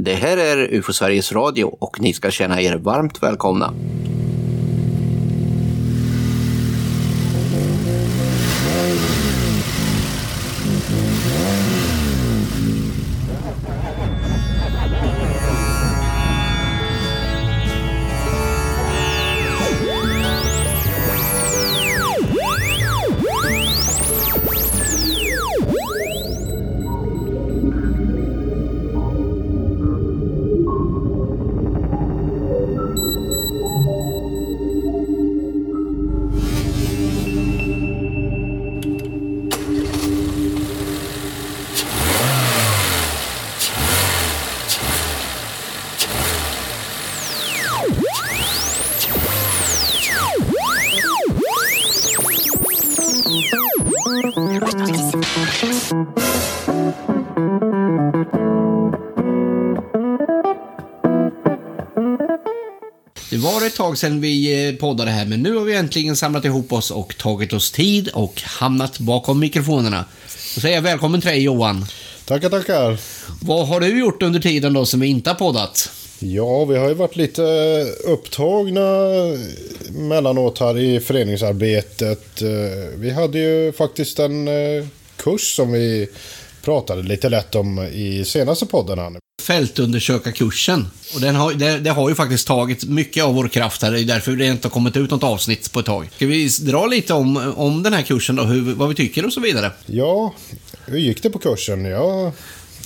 Det här är UFO Sveriges Radio och ni ska känna er varmt välkomna. Tag sedan vi eh, poddade här, men nu har vi äntligen samlat ihop oss och tagit oss tid och hamnat bakom mikrofonerna. Då säger jag välkommen till dig Johan. Tackar, tackar. Vad har du gjort under tiden då som vi inte har poddat? Ja, vi har ju varit lite upptagna mellanåt här i föreningsarbetet. Eh, Vi hade ju faktiskt en eh, kurs som vi pratade lite lätt om i senaste podden. Fältundersökarkursen. Och den har, det, det har ju faktiskt tagit mycket av vår kraft här. Det är därför det inte har kommit ut något avsnitt på ett tag. Ska vi dra lite om, om den här kursen då? Hur, vad vi tycker och så vidare? Ja, hur gick det på kursen? Jag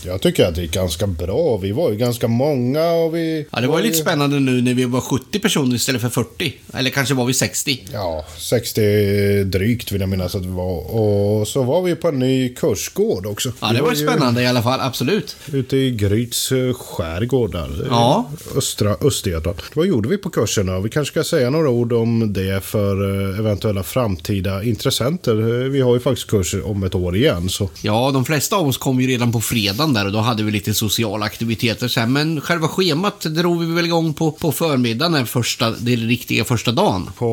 jag tycker att det gick ganska bra. Vi var ju ganska många och vi... Ja, det var ju lite spännande nu när vi var 70 personer istället för 40. Eller kanske var vi 60. Ja, 60 drygt vill jag minnas att det var. Och så var vi på en ny kursgård också. Ja, det Vi var ju spännande i alla fall. Absolut. Ute i Gryts eh, skärgård där. Ja. Östra Östergötland. Vad gjorde vi på kursen då? Vi kanske ska säga några ord om det för eh, eventuella framtida intressenter. Eh, Vi har ju faktiskt kurs om ett år igen. Så Ja, de flesta av oss kom ju redan på där och då hade vi lite sociala aktiviteter sen. Men själva schemat drog vi väl igång på, på förmiddagen, den första, den riktiga första dagen. på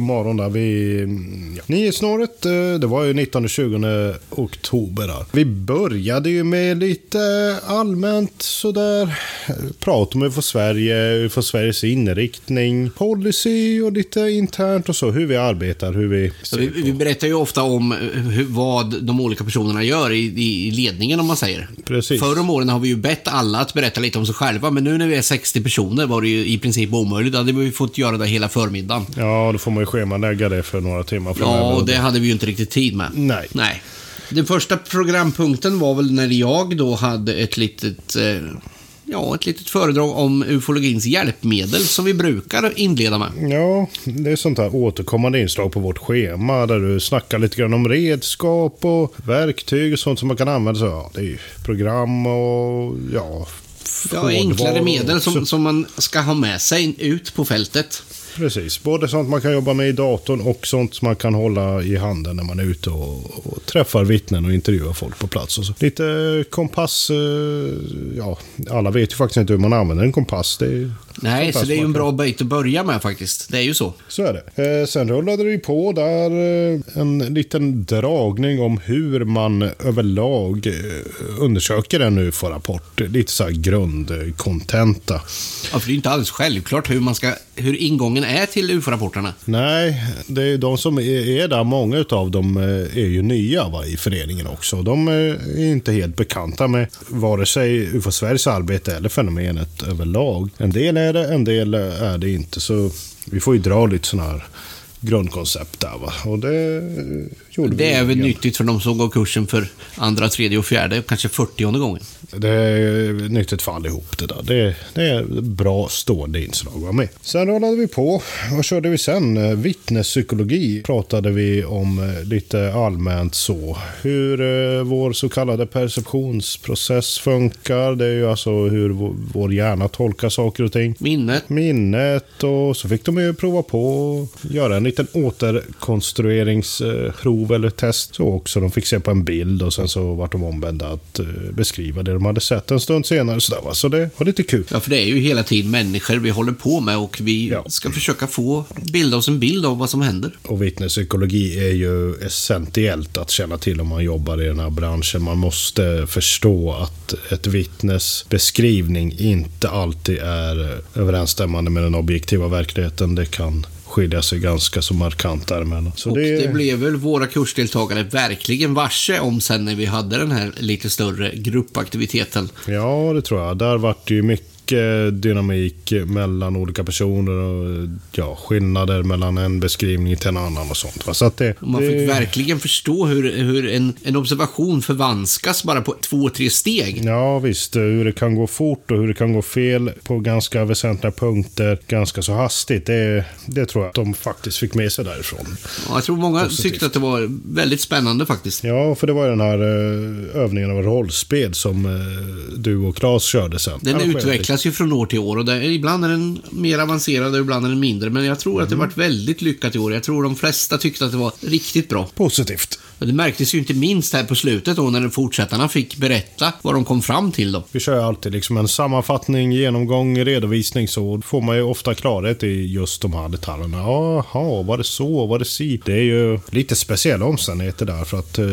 morgonen där vid ja, nio-snåret, eh, det var ju 19-20 oktober. Där. Vi började ju med lite allmänt sådär prat om UFO Sverige, UFO Sveriges inriktning, policy och lite internt och så, hur vi arbetar, hur vi Så vi, vi berättar ju ofta om eh, hur, vad de olika personerna gör i, i ledningen om man säger. Precis. Förr om åren har vi ju bett alla att berätta lite om sig själva, men nu när vi är 60 personer var det ju i princip omöjligt. Då hade vi fått göra det hela förmiddagen. Ja, då får man ju schemalägga det för några timmar framöver. Ja, och det hade vi ju inte riktigt tid med. Nej. Nej. Den första programpunkten var väl när jag då hade ett litet, eh, ja, ett litet föredrag om ufologins hjälpmedel som vi brukar inleda med. Ja, det är sånt här återkommande inslag på vårt schema där du snackar lite grann om redskap och verktyg och sånt som man kan använda. Så, ja, det är ju program och ja... Ja, enklare medel som, som man ska ha med sig ut på fältet. Precis, både sånt man kan jobba med i datorn och sånt man kan hålla i handen när man är ute och, och träffar vittnen och intervjuar folk på plats. Och så. Lite kompass, eh, ja, alla vet ju faktiskt inte hur man använder en kompass. Det är, Nej, så det är ju en bra bit att börja med faktiskt. Det är ju så. Så är det. Eh, sen rullade det ju på där eh, en liten dragning om hur man överlag eh, undersöker en UFO-rapport. Lite så här grundkontenta. Ja, för det är ju inte alldeles självklart hur, man ska, hur ingången är till UFO-rapporterna. Nej, det är de som är, är där, många av dem eh, är ju nya va, i föreningen också. De eh, är inte helt bekanta med vare sig UFO Sveriges arbete eller fenomenet överlag. En del är det, en del är det inte. Så vi får ju dra lite sådana här grundkoncept där va. Och det. Det är väl nyttigt för de som går kursen för andra, tredje och fjärde, kanske fyrtionde gången. Det är nyttigt för allihop det där. Det, det är bra stående inslag var med. Sen rullade vi på. Vad körde vi sen? Eh, Vittnespsykologi pratade vi om eh, lite allmänt så. Hur eh, vår så kallade perceptionsprocess funkar. Det är ju alltså hur vår- vår hjärna tolkar saker och ting. Minnet. Minnet och så fick de ju prova på att göra en liten återkonstrueringsprov prov eller test så också. De fick se på en bild och sen så vart de ombedda att eh, beskriva det de hade sett en stund senare. Så, där, va? så det var lite kul. Ja, för det är ju hela tiden människor vi håller på med och vi Ja. ska försöka få bilda oss en bild av vad som händer. Och vittnespsykologi är ju essentiellt att känna till om man jobbar i den här branschen. Man måste förstå att ett vittnes beskrivning inte alltid är överensstämmande med den objektiva verkligheten. Det kan skilja sig ganska så markant däremellan. Så och det... blev väl våra kursdeltagare verkligen varse om sen när vi hade den här lite större gruppaktiviteten. Ja, det tror jag. Där vart det ju mycket dynamik mellan olika personer och ja, skillnader mellan en beskrivning till en annan och sånt. va. Så att det, Man det... fick verkligen förstå hur, hur en, en observation förvanskas bara på två, tre steg. Ja, visst. Hur det kan gå fort och hur det kan gå fel på ganska väsentliga punkter ganska så hastigt. Det, det tror jag att de faktiskt fick med sig därifrån. Ja, jag tror många Positivt. tyckte att det var väldigt spännande faktiskt. Ja, för det var ju den här eh, övningen av rollspel som eh, du och Claes körde sen. Den Arrangerade utvecklas ju från år till år och det, ibland är den mer avancerad och ibland är den mindre. Men jag tror att det varit väldigt lyckat i år. Jag tror de flesta tyckte att det var riktigt bra. Positivt. Det märktes ju inte minst här på slutet då när fortsättarna fick berätta vad de kom fram till då. Vi kör ju alltid liksom en sammanfattning, genomgång, redovisning så får man ju ofta klarhet i just de här detaljerna. Jaha, var det så? Var det si? Det är ju lite speciella omständigheter där för att eh,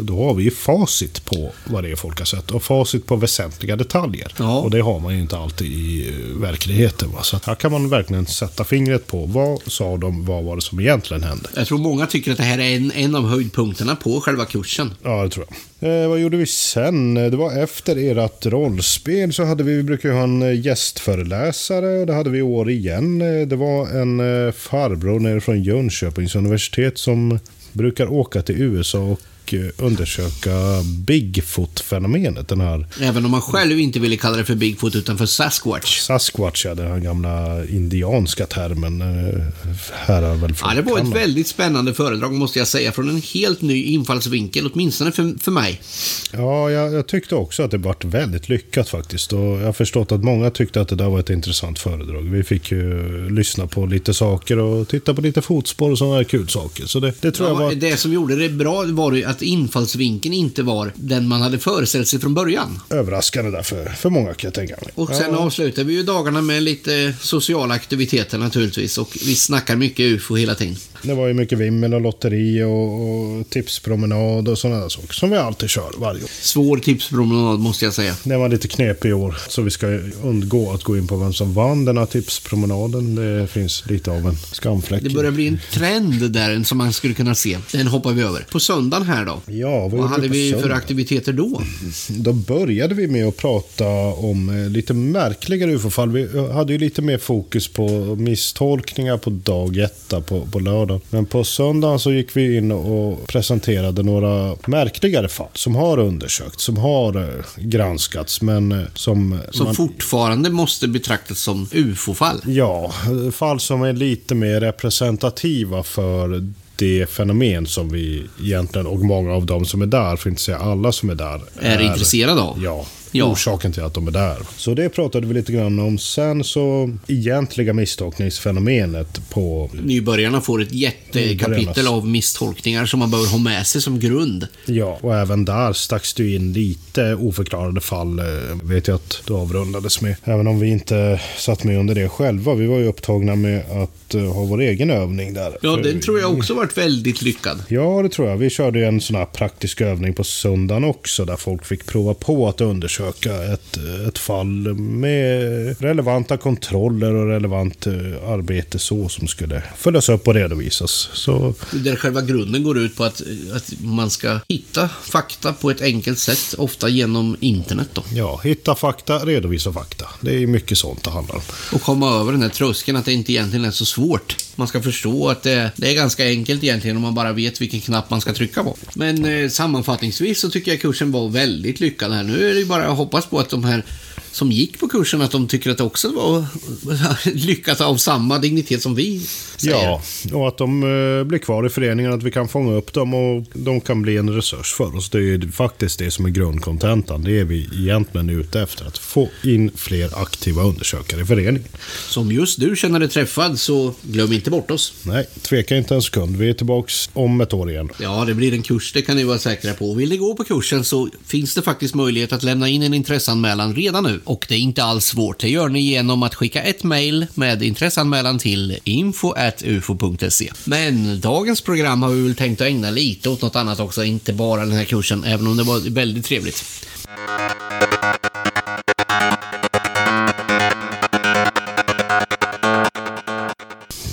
då har vi ju facit på vad det är folk har sett och facit på väsentliga detaljer. Ja. Och det har man ju inte alltid i eh, verkligheten. Va? Så här kan man verkligen sätta fingret på vad sa de, vad var det som egentligen hände? Jag tror många tycker att det här är en, en av höjdpunkterna på själva kursen. Ja, det tror jag. Eh, vad gjorde vi sen? Eh, det var efter ert rollspel så hade vi, vi brukar ju ha en eh, gästföreläsare och det hade vi i år igen. Eh, det var en farbror nere från Jönköpings universitet som brukar åka till USA och eh, undersöka Bigfoot-fenomenet. Den här Även om man själv inte ville kalla det för Bigfoot utan för Sasquatch. Sasquatch, ja, den här gamla indianska termen. eh, Härrör väl från Ja, det var ett Kanada. väldigt spännande föredrag måste jag säga. Från en helt ny infallsvinkel, åtminstone för, för mig. Ja, jag, jag tyckte också att det vart väldigt lyckat faktiskt. Och jag har förstått att många tyckte att det där var ett intressant föredrag. Vi fick ju lyssna på lite saker och titta på lite fotspår och sådana här kul saker. Så det, det tror jag Ja, var... det som gjorde det bra var ju att infallsvinkeln inte var den man hade föreställt sig från början. Överraskande där för, för många kan jag tänka mig. Och sen ja, avslutar vi ju dagarna med lite sociala aktiviteter naturligtvis. Och vi snackar mycket UFO hela tiden. det var ju mycket vimmel och lotteri och, och tipspromenad och sådana där saker som vi alltid kör varje år. Svår tipspromenad måste jag säga. Det var lite knepig i år, så vi ska undgå att gå in på vem som vann den här tipspromenaden. Det finns lite av en skamfläck. Det börjar bli en trend där som man skulle kunna se. Den hoppar vi över. På söndagen här då? Ja, vad, Vad hade vi för aktiviteter då? Då började vi med att prata om eh, lite märkligare ufo-fall. Vi eh, hade ju lite mer fokus på misstolkningar på dag ett på, på lördag. Men på söndagen så gick vi in och presenterade några märkligare fall som har undersökts, som har eh, granskats, men som... Som man- fortfarande måste betraktas som UFO-fall. Ja, fall som är lite mer representativa för det fenomen som vi egentligen, och många av dem som är där, för att inte säga alla som är där, Är intresserade av. Ja, Ja. orsaken till att de är där. Så det pratade vi lite grann om. Sen så egentliga misstolkningsfenomenet på... Nybörjarna får ett jättekapitel av misstolkningar som man behöver ha med sig som grund. Ja, och även där stacks det in lite oförklarade fall. eh, Vet jag att det avrundades med. Även om vi inte satt med under det själva. Vi var ju upptagna med att eh, ha vår egen övning där. Ja, den tror jag också varit väldigt lyckad. Ja, det tror jag. Vi körde ju en sån här praktisk övning på söndagen också där folk fick prova på att undersöka ett, ett fall med relevanta kontroller och relevant eh, arbete så som skulle följas upp och redovisas. Så Där själva grunden går ut på att, att man ska hitta fakta på ett enkelt sätt, ofta genom internet då. ja, hitta fakta, redovisa fakta. Det är mycket sånt det handlar om. Och komma över den här tröskeln att det inte egentligen är så svårt. Man ska förstå att det, det är ganska enkelt egentligen om man bara vet vilken knapp man ska trycka på. Men eh, sammanfattningsvis så tycker jag kursen var väldigt lyckad här. Nu är det ju bara jag hoppas på att de här som gick på kursen att de tycker att det också var lyckat av samma dignitet som vi säger. Ja, och att de eh, blir kvar i föreningen, att vi kan fånga upp dem och de kan bli en resurs för oss. Det är faktiskt det som är grundkontentan. Det är vi egentligen ute efter. Att få in fler aktiva undersökare i föreningen. Som just du känner dig träffad så glöm inte bort oss. Nej, tveka inte en sekund. Vi är tillbaks om ett år igen. Ja, det blir en kurs, det kan ni vara säkra på. Vill ni gå på kursen så finns det faktiskt möjlighet att lämna in en intresseanmälan redan nu. Och det är inte alls svårt. Det gör ni genom att skicka ett mejl med intresseanmälan till info.ufo.se. Men dagens program har vi väl tänkt att ägna lite åt något annat också, inte bara den här kursen, även om det var väldigt trevligt.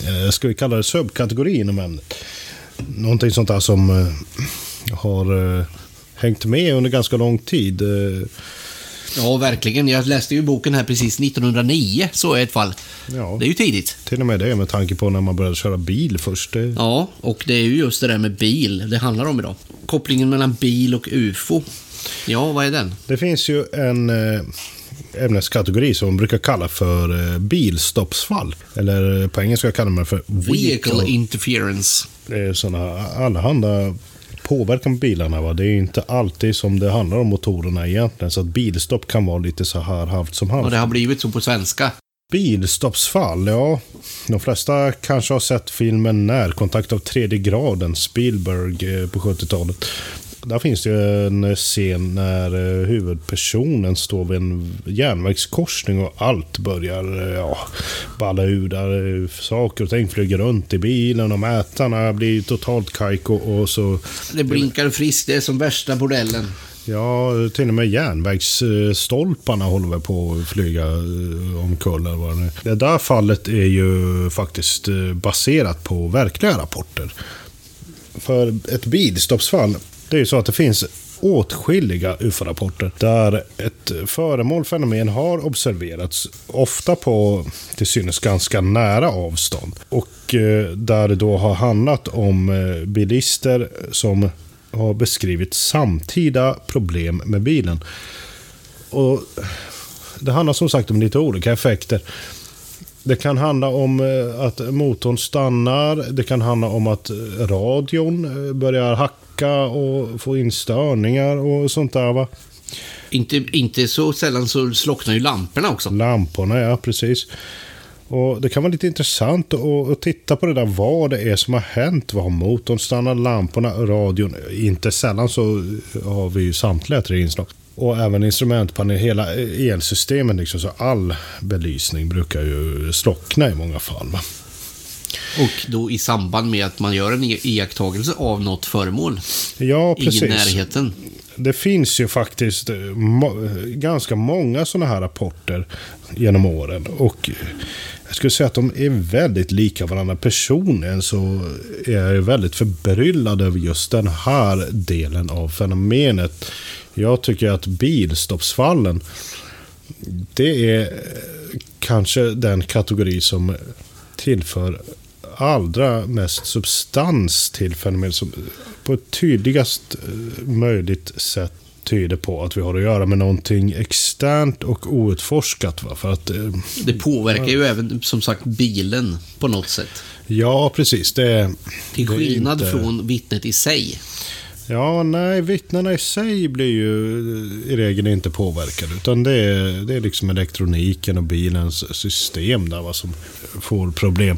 Eh, ska vi kalla det subkategori inom ämnet? Någonting sånt där som eh, har eh, hängt med under ganska lång tid. Ja, verkligen. Jag läste ju boken här precis 1909, så är ett fall. Ja. Det är ju tidigt. Till och med det med tanke på när man började köra bil först. Det, Ja, och det är ju just det där med bil det handlar om idag. Kopplingen mellan bil och UFO. Ja, vad är den? det finns ju en eh, ämneskategori som man brukar kalla för eh, bilstoppsfall. Eller eh, på engelska kallar man det för Vehicle interference. Det är sådana allehanda påverkan på bilarna. Va? Det är inte alltid som det handlar om motorerna egentligen. Så att bilstopp kan vara lite så här halvt som halvt. Och det har blivit så på svenska. Bilstoppsfall, ja. De flesta kanske har sett filmen Närkontakt av tredje graden, Spielberg eh, på 70-talet. Där finns det ju en scen när eh, huvudpersonen står vid en järnvägskorsning och allt börjar eh, ja, balla ur. Där eh, saker och ting flyger runt i bilen och mätarna blir totalt kajko och så Det blinkar friskt, det är som värsta bordellen. Ja, till och med järnvägsstolparna håller väl på att flyga omkull. det. Det där fallet är ju faktiskt baserat på verkliga rapporter. För ett bilstoppsfall, det är ju så att det finns åtskilliga UFO-rapporter där ett föremål, fenomen, har observerats. Ofta på till synes ganska nära avstånd. Och eh, där det då har handlat om eh, bilister som har beskrivit samtida problem med bilen. Och det handlar som sagt om lite olika effekter. Det kan handla om eh, att motorn stannar. Det kan handla om att radion eh, börjar hacka och få in störningar och sånt där. Va? Inte, inte så sällan så slocknar ju lamporna också. Lamporna, ja precis. Och Det kan vara lite intressant att, att titta på det där, vad det är som har hänt. Vad har motorn stannat, lamporna, radion? Inte sällan så har vi ju samtliga tre inslag. Och även instrumentpanel, hela elsystemet, liksom, så all belysning brukar ju slockna i många fall. Va? Och då i samband med att man gör en i- iakttagelse av något föremål Ja, i precis. närheten. Det finns ju faktiskt eh, ganska många sådana här rapporter genom åren. Och jag skulle säga att de är väldigt lika varandra. Personligen så är jag väldigt förbryllad över just den här delen av fenomenet. Jag tycker att bilstoppsfallen, det är kanske den kategori som tillför allra mest substans till fenomenet som på ett tydligast eh, möjligt sätt tyder på att vi har att göra med någonting externt och outforskat. Va? För att, eh, Det påverkar ju även som sagt bilen på något sätt. ja, precis. Det, Till det skillnad inte- från vittnet i sig. Ja, nej, vittnena i sig blir ju i regel inte påverkade. Utan det är, det är liksom elektroniken och bilens system där va, som får problem.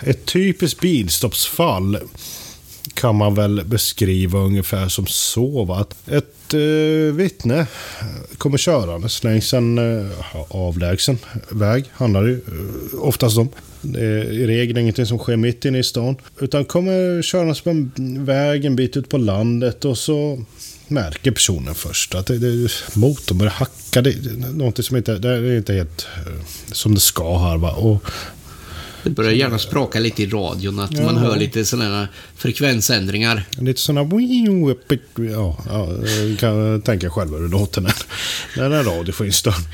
Ett typiskt bilstoppsfall kan man väl beskriva ungefär som så. Va? Att ett eh, vittne kommer körandes längs en eh, avlägsen väg, handlar det ju eh, oftast om. Det är i regel ingenting som sker mitt inne i stan. Utan kommer körandes på en väg en bit ut på landet och så märker personen först att det, det, motorn börjar hacka. Det, det, är någonting som inte, det är inte helt eh, som det ska här. Va? Och det börjar gärna spraka lite i radion, att Ja. man hör lite sådana frekvensändringar. Lite sådana... Ja, ja, kan tänka själv hur det låter när, när en radio får in störning.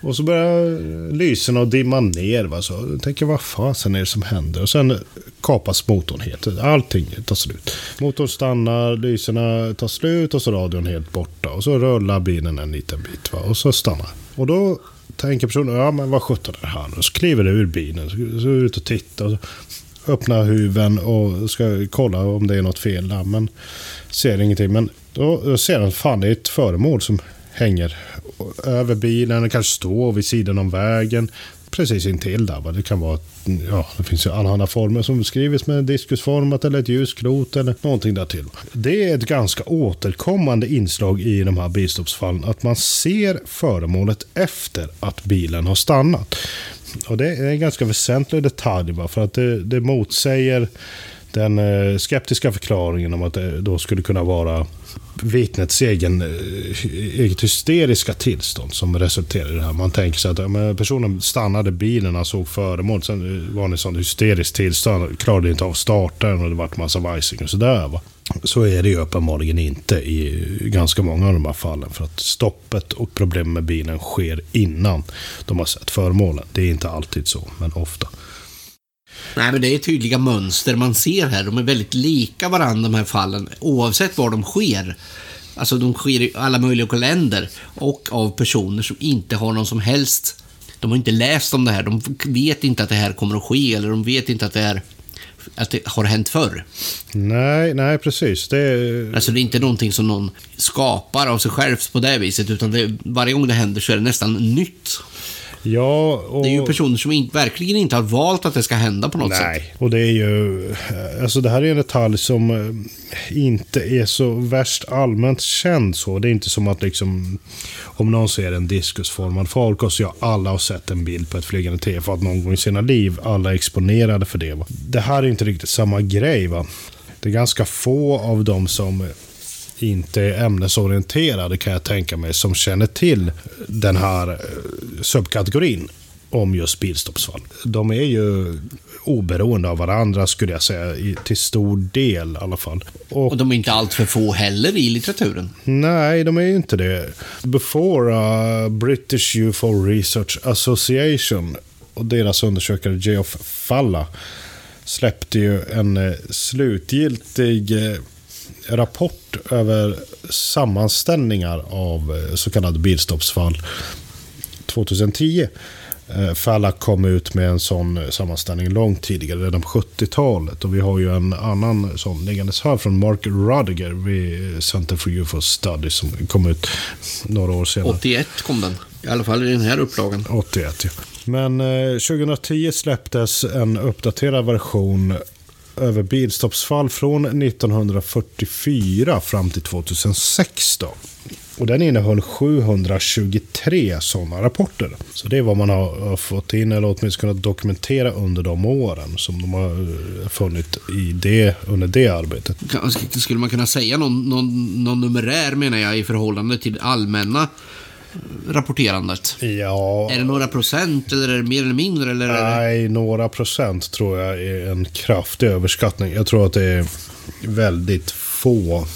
Och så börjar lyserna att dimma ner. Va? Så jag tänker, vad fasen är det som händer? Och sen kapas motorn helt. Allting tar slut. Motorn stannar, lyserna tar slut och så radion helt borta. Och så rullar bilen en liten bit. Va? Och så stannar. Och då tänker personen, ja men vad sjutton är det här nu? Så kliver det ur bilen, så, så ut och tittar. Och så öppnar huven och ska kolla om det är något fel där. Men ser ingenting. Men då ser han, fan det är ett föremål som hänger över bilen. Det kanske står vid sidan om vägen. Precis intill där. Det kan vara, ja, det finns ju allehanda former som beskrivits med diskusformat eller ett ljusklot eller någonting där till. Det är ett ganska återkommande inslag i de här bilstoppsfallen. Att man ser föremålet efter att bilen har stannat. Och det är en ganska väsentlig detalj va? för att det, det motsäger den eh, skeptiska förklaringen om att det då skulle kunna vara vittnets egen, eh, eget hysteriska tillstånd som resulterar i det här. Man tänker sig att ja, personen stannade bilen han såg föremål. Sen var det sånt hysteriskt tillstånd. Klarade inte av starten och det vart massa vajsing och sådär. Va? Så är det ju uppenbarligen inte i ganska många av de här fallen. För att stoppet och problemet med bilen sker innan de har sett föremålen. Det är inte alltid så, men ofta. Nej, men det är tydliga mönster man ser här. De är väldigt lika varandra de här fallen, oavsett var de sker. Alltså de sker i alla möjliga länder och av personer som inte har någon som helst... De har inte läst om det här, de vet inte att det här kommer att ske eller de vet inte att det, är, att det har hänt förr. Nej, nej precis. Det... Alltså det är inte någonting som någon skapar av sig själv på det viset utan det, varje gång det händer så är det nästan nytt. Ja, och... Det är ju personer som in, verkligen inte har valt att det ska hända på något Nej, sätt. Nej, och det är ju... Alltså det här är en detalj som eh, inte är så värst allmänt känd så. Det är inte som att liksom... Om någon ser en diskusformad farkost, ja, alla har sett en bild på ett flygande tefat någon gång i sina liv. Alla är exponerade för det. Va? Det här är inte riktigt samma grej. va. Det är ganska få av dem som inte är ämnesorienterade kan jag tänka mig som känner till den här eh, subkategorin om just bilstoppsfall. De är ju oberoende av varandra skulle jag säga, till stor del i alla fall. Och, och de är inte allt för få heller i litteraturen. Nej, de är ju inte det. Before uh, British UFO Research Association och deras undersökare Geoff Falla släppte ju en uh, slutgiltig uh, rapport över sammanställningar av eh, så kallade bilstoppsfall 2010. Eh, Falla kom ut med en sån sammanställning långt tidigare, redan på 70-talet. Och vi har ju en annan sån liggandes här från Mark Rudiger vid Center for UFO Studies som kom ut några år senare. 81 kom den. I alla fall i den här upplagan. 81, ja. Men eh, 2010 släpptes en uppdaterad version över bilstoppsfall från 1944 fram till 2016. Och den innehöll 723 sådana rapporter. Så det är vad man har fått in, eller åtminstone kunnat dokumentera under de åren som de har eh, funnit i det, under det arbetet. Skulle man kunna säga någon, någon, någon numerär, menar jag, i förhållande till allmänna rapporterandet? Ja. Är det några procent eller är det mer eller mindre? Eller Nej, några procent tror jag är en kraftig överskattning. Jag tror att det är väldigt få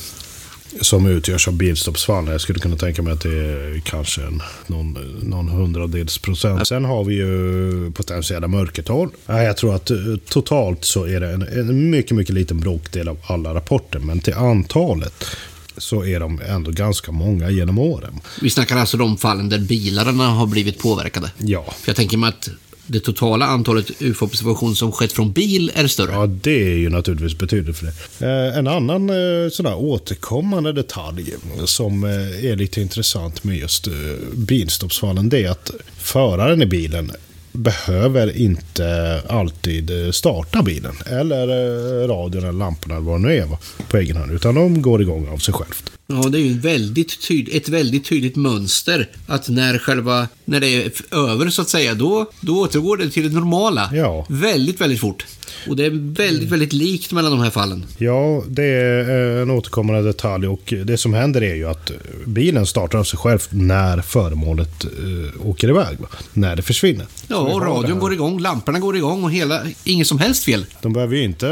som utgörs av bilstoppsfall. Jag skulle kunna tänka mig att det är kanske en, någon, någon hundradels procent. Sen har vi ju potentiella mörkertal. Jag tror att eh, totalt så är det en, en mycket, mycket liten bråkdel av alla rapporter. Men till antalet så är de ändå ganska många genom åren. Vi snackar alltså de fallen där bilarna har blivit påverkade? Ja. För jag tänker mig att det totala antalet ufo-observationer som skett från bil är större. Ja, det är ju naturligtvis betydligt för det. Eh, en annan eh, sån återkommande detalj som eh, är lite intressant med just bilstoppsfallen, det är att föraren i bilen behöver inte alltid eh, starta bilen. Eller eh, radion eller lamporna eller vad det nu är på egen hand. Utan de går igång av sig självt. Ja, det är ju väldigt tyd ett väldigt tydligt mönster. Att när själva, när det är över så att säga, då, då återgår det till det normala. Ja. Väldigt, väldigt fort. Och det är väldigt, väldigt likt mellan de här fallen. Ja, det är en återkommande detalj och det som händer är ju att bilen startar av sig själv när föremålet äh, åker iväg. När det försvinner. Ja, och radion går igång, lamporna går igång och hela, inget som helst fel. De behöver ju inte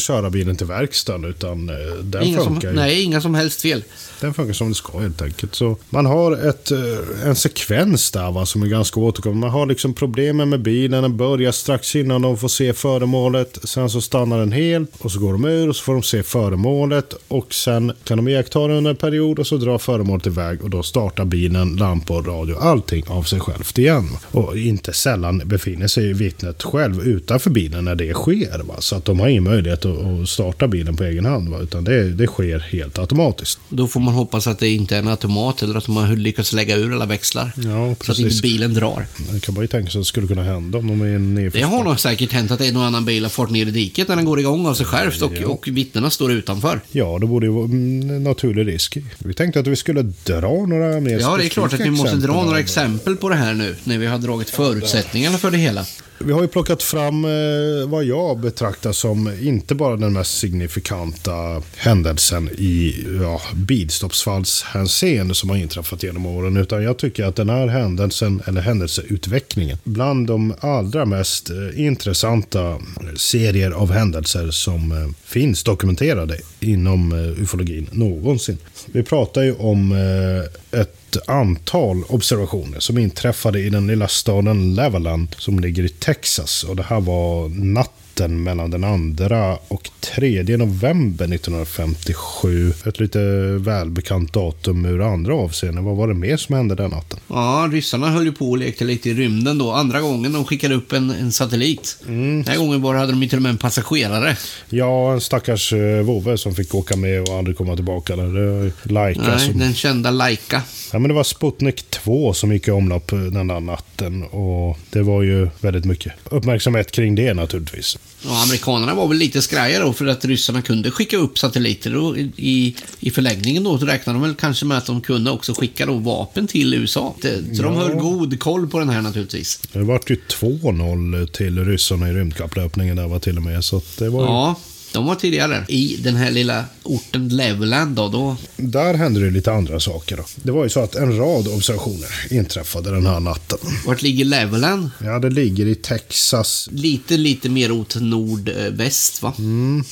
köra bilen till verkstaden utan den inga funkar som, ju. Nej, inga som helst fel fel. Den funkar som det ska helt enkelt. Så man har ett, eh, en sekvens där va, som är ganska återkommande. Man har liksom problemen med bilen. Den börjar strax innan de får se föremålet. Sen så stannar den helt och så går de ur och så får de se föremålet. Och sen kan de iaktta det under en period och så drar föremålet iväg och då startar bilen, lampor, radio, allting av sig självt igen. Och inte sällan befinner sig vittnet själv utanför bilen när det sker. Va? Så att de har ingen möjlighet att starta bilen på egen hand. Va? Utan det, det sker helt automatiskt. Då får man hoppas att det inte är en automat eller att de har lyckats lägga ur alla växlar. Ja, så att inte bilen drar. Man kan bara ju tänka sig att det skulle kunna hända om de är en Det har nog säkert hänt att en och annan bil har fart ner i diket när den går igång av sig självt och, och vittnena står utanför. Ja, det borde ju vara en naturlig risk. Vi tänkte att vi skulle dra några mer Ja, det är klart att vi måste dra några exempel på det här nu, när vi har dragit förutsättningarna för det hela. Vi har ju plockat fram eh, vad jag betraktar som inte bara den mest signifikanta händelsen i ja, bilstoppsfallshänseende som har inträffat genom åren. Utan jag tycker att den här händelsen, eller händelseutvecklingen, bland de allra mest eh, intressanta serier av händelser som eh, finns dokumenterade inom eh, ufologin någonsin. Vi pratar ju om eh, ett antal observationer som inträffade i den lilla staden Leveland som ligger i Texas. Och det här var natten mellan den 2 och 3 november 1957. Ett lite välbekant datum ur andra avseenden. Vad var det mer som hände den natten? Ja, ryssarna höll ju på och lekte lite i rymden då. Andra gången de skickade upp en, en satellit. Den här gången bara hade de ju till och med en passagerare. Ja, en stackars uh, vovve som fick åka med och aldrig komma tillbaka. Var Laika Nej, som... den kända Laika. Ja, men det var Sputnik 2 som gick i omlopp eh, den där natten. Och det var ju väldigt mycket uppmärksamhet kring det naturligtvis. Och amerikanerna var väl lite skraja då för att ryssarna kunde skicka upp satelliter då i, i förlängningen då så räknade de väl kanske med att de kunde också skicka då vapen till USA. Så de Ja. höll god koll på den här naturligtvis. Det vart ju 2-0 till ryssarna i rymdkapplöpningen där var till och med. Så det var ju... Ja, de var tidigare. I den här lilla orten Leveland då, då Där hände det lite andra saker. Då. Det var ju så att en rad observationer inträffade den här natten. vart ligger Leveland? Ja, det ligger i Texas. Lite, lite mer åt nordväst va?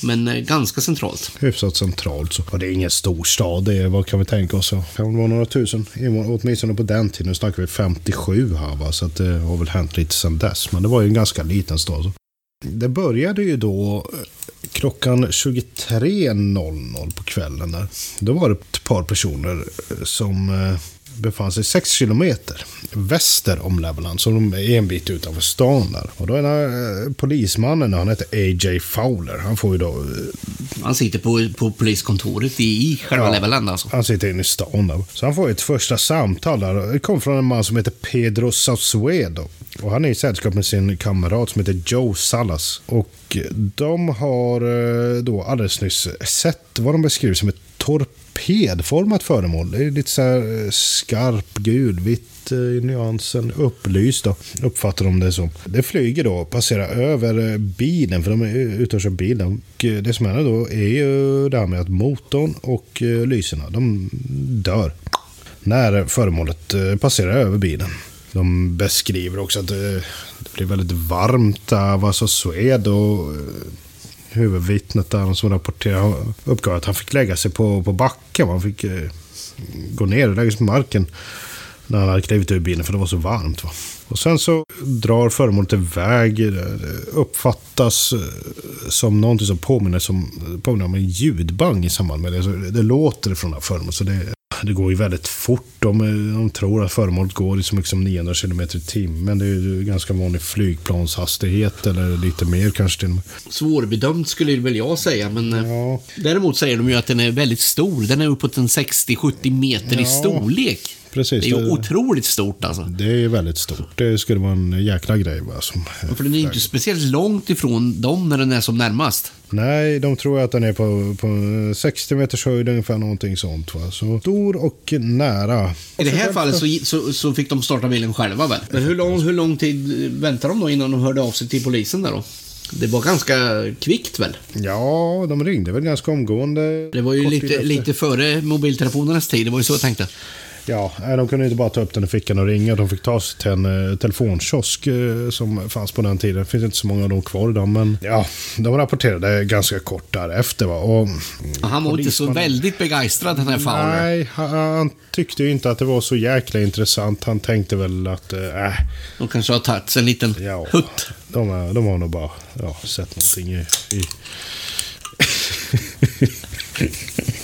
Men eh, ganska centralt. Hyfsat centralt. Så. Och det är ingen stor stad. Det är, vad kan vi tänka oss? Kan det vara några tusen invånare, åtminstone på den tiden. Nu snackar vi 57 här va. Så att det har väl hänt lite sedan dess. Men det var ju en ganska liten stad. Så. Det började ju då eh, klockan 23.00 på kvällen. Där. Då var det ett par personer eh, som eh, befann sig 6 kilometer väster om Leveland. Så de är en bit utanför stan där. Och då är den här eh, polismannen, han heter A.J. Fowler. Han får ju då eh, Han sitter på, på poliskontoret i, själva Ja. Leveland alltså. Han sitter inne i stan där. Så han får ett första samtal där. Det kom från en man som heter Pedro Saucedo. Och han är i sällskap med sin kamrat som heter Joe Salas. Och de har eh, då alldeles nyss sett vad de beskriver som ett torpedformat föremål. Det är lite så här eh, skarp gulvitt eh, i nyansen. Upplyst då, uppfattar de det som. Det flyger då, passerar över eh, bilen, för de är ute och kör bil. Och det som händer då är ju det här med att motorn och lyserna, de dör. När föremålet passerar över bilen. De beskriver också att det blir väldigt varmt där. Var så sved och huvudvittnet där som rapporterade uppgav att han fick lägga sig på, på backen. Han fick eh, gå ner och lägga sig på marken när han hade klivit ur bilen för det var så varmt. Va? Och sen så drar föremålet iväg. Det uppfattas eh, som någonting som påminner, som, påminner om en ljudbang i samband med det. Så det låter från det här föremålet. Så det, det går ju väldigt fort. De, de tror att föremålet går i så mycket som 900 km i timmen. Det är ju ganska vanlig flygplanshastighet eller lite mer kanske till. Svårbedömt skulle väl jag säga, men eh, Ja, däremot säger de ju att den är väldigt stor. Den är uppåt en 60-70 meter i Ja, storlek. Precis. Det är ju Det- otroligt stort alltså. Det är väldigt stort. Det skulle vara en jäkla grej. Va, som, För den är ju inte speciellt långt ifrån dem när den är som närmast. Nej, de tror att den är på, på 60 meters höjd ungefär någonting sånt. Va? Så stor och nära. I det här fallet så, så, så fick de starta bilen själva väl? Men hur lång, hur lång tid väntade de då innan de hörde av sig till polisen där då? Det var ganska kvickt väl? Ja, de ringde väl ganska omgående. Det var ju lite, lite före mobiltelefonernas tid, det var ju så jag tänkte. Ja, de kunde inte bara ta upp den i fickan och ringa. De fick ta sig till en eh, telefonkiosk eh, som fanns på den tiden. Det finns inte så många av dem kvar idag, men ja, de rapporterade ganska kort därefter. Va? Och, han var inte så väldigt begeistrad den här Fowler. Nej, han, han, tyckte ju inte att det var så jäkla intressant. Han tänkte väl att, äh. De kanske har tagit en liten ja, hutt. De, de har nog bara ja, sett någonting i... i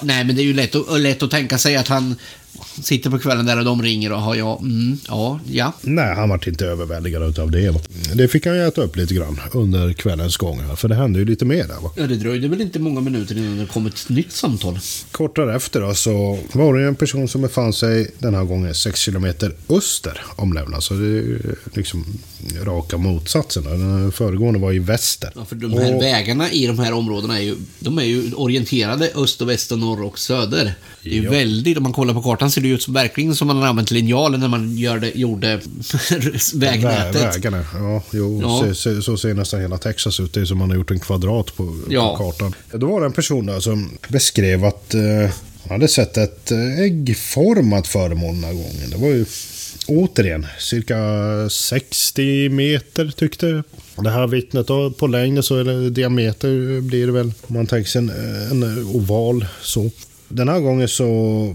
Nej, men det är ju lätt, lätt att tänka sig att han sitter på kvällen där och de ringer och har ja, mm, ja, ja. Nej, han var inte överväldigad av det. Det fick han ju äta upp lite grann under kvällens gång. För det hände ju lite mer där. Va? Ja, det dröjde väl inte många minuter innan det kom ett nytt samtal. Kort därefter då, så var det en person som befann sig den här gången 6 kilometer öster om Lävland. Så det är liksom raka motsatsen. Den föregående var i väster. Ja, för de här och... vägarna i de här områdena är ju, de är ju orienterade öst och väst och norr och söder. Det är ja. väldigt, om man kollar på kartan ser det ut som verkligen som man har använt linjalen när man gör det, gjorde vägnätet. Vä vägarna, ja. Jo, ja. Så, så ser nästan hela Texas ut. Det är som man har gjort en kvadrat på, ja. på kartan. Då var det en person där som beskrev att eh, han hade sett ett eh, äggformat föremål den här gången. Det var ju återigen cirka 60 meter tyckte det här vittnet då, på längd så eller diameter blir det väl. Om man tänker sig en, en oval så. Den här gången så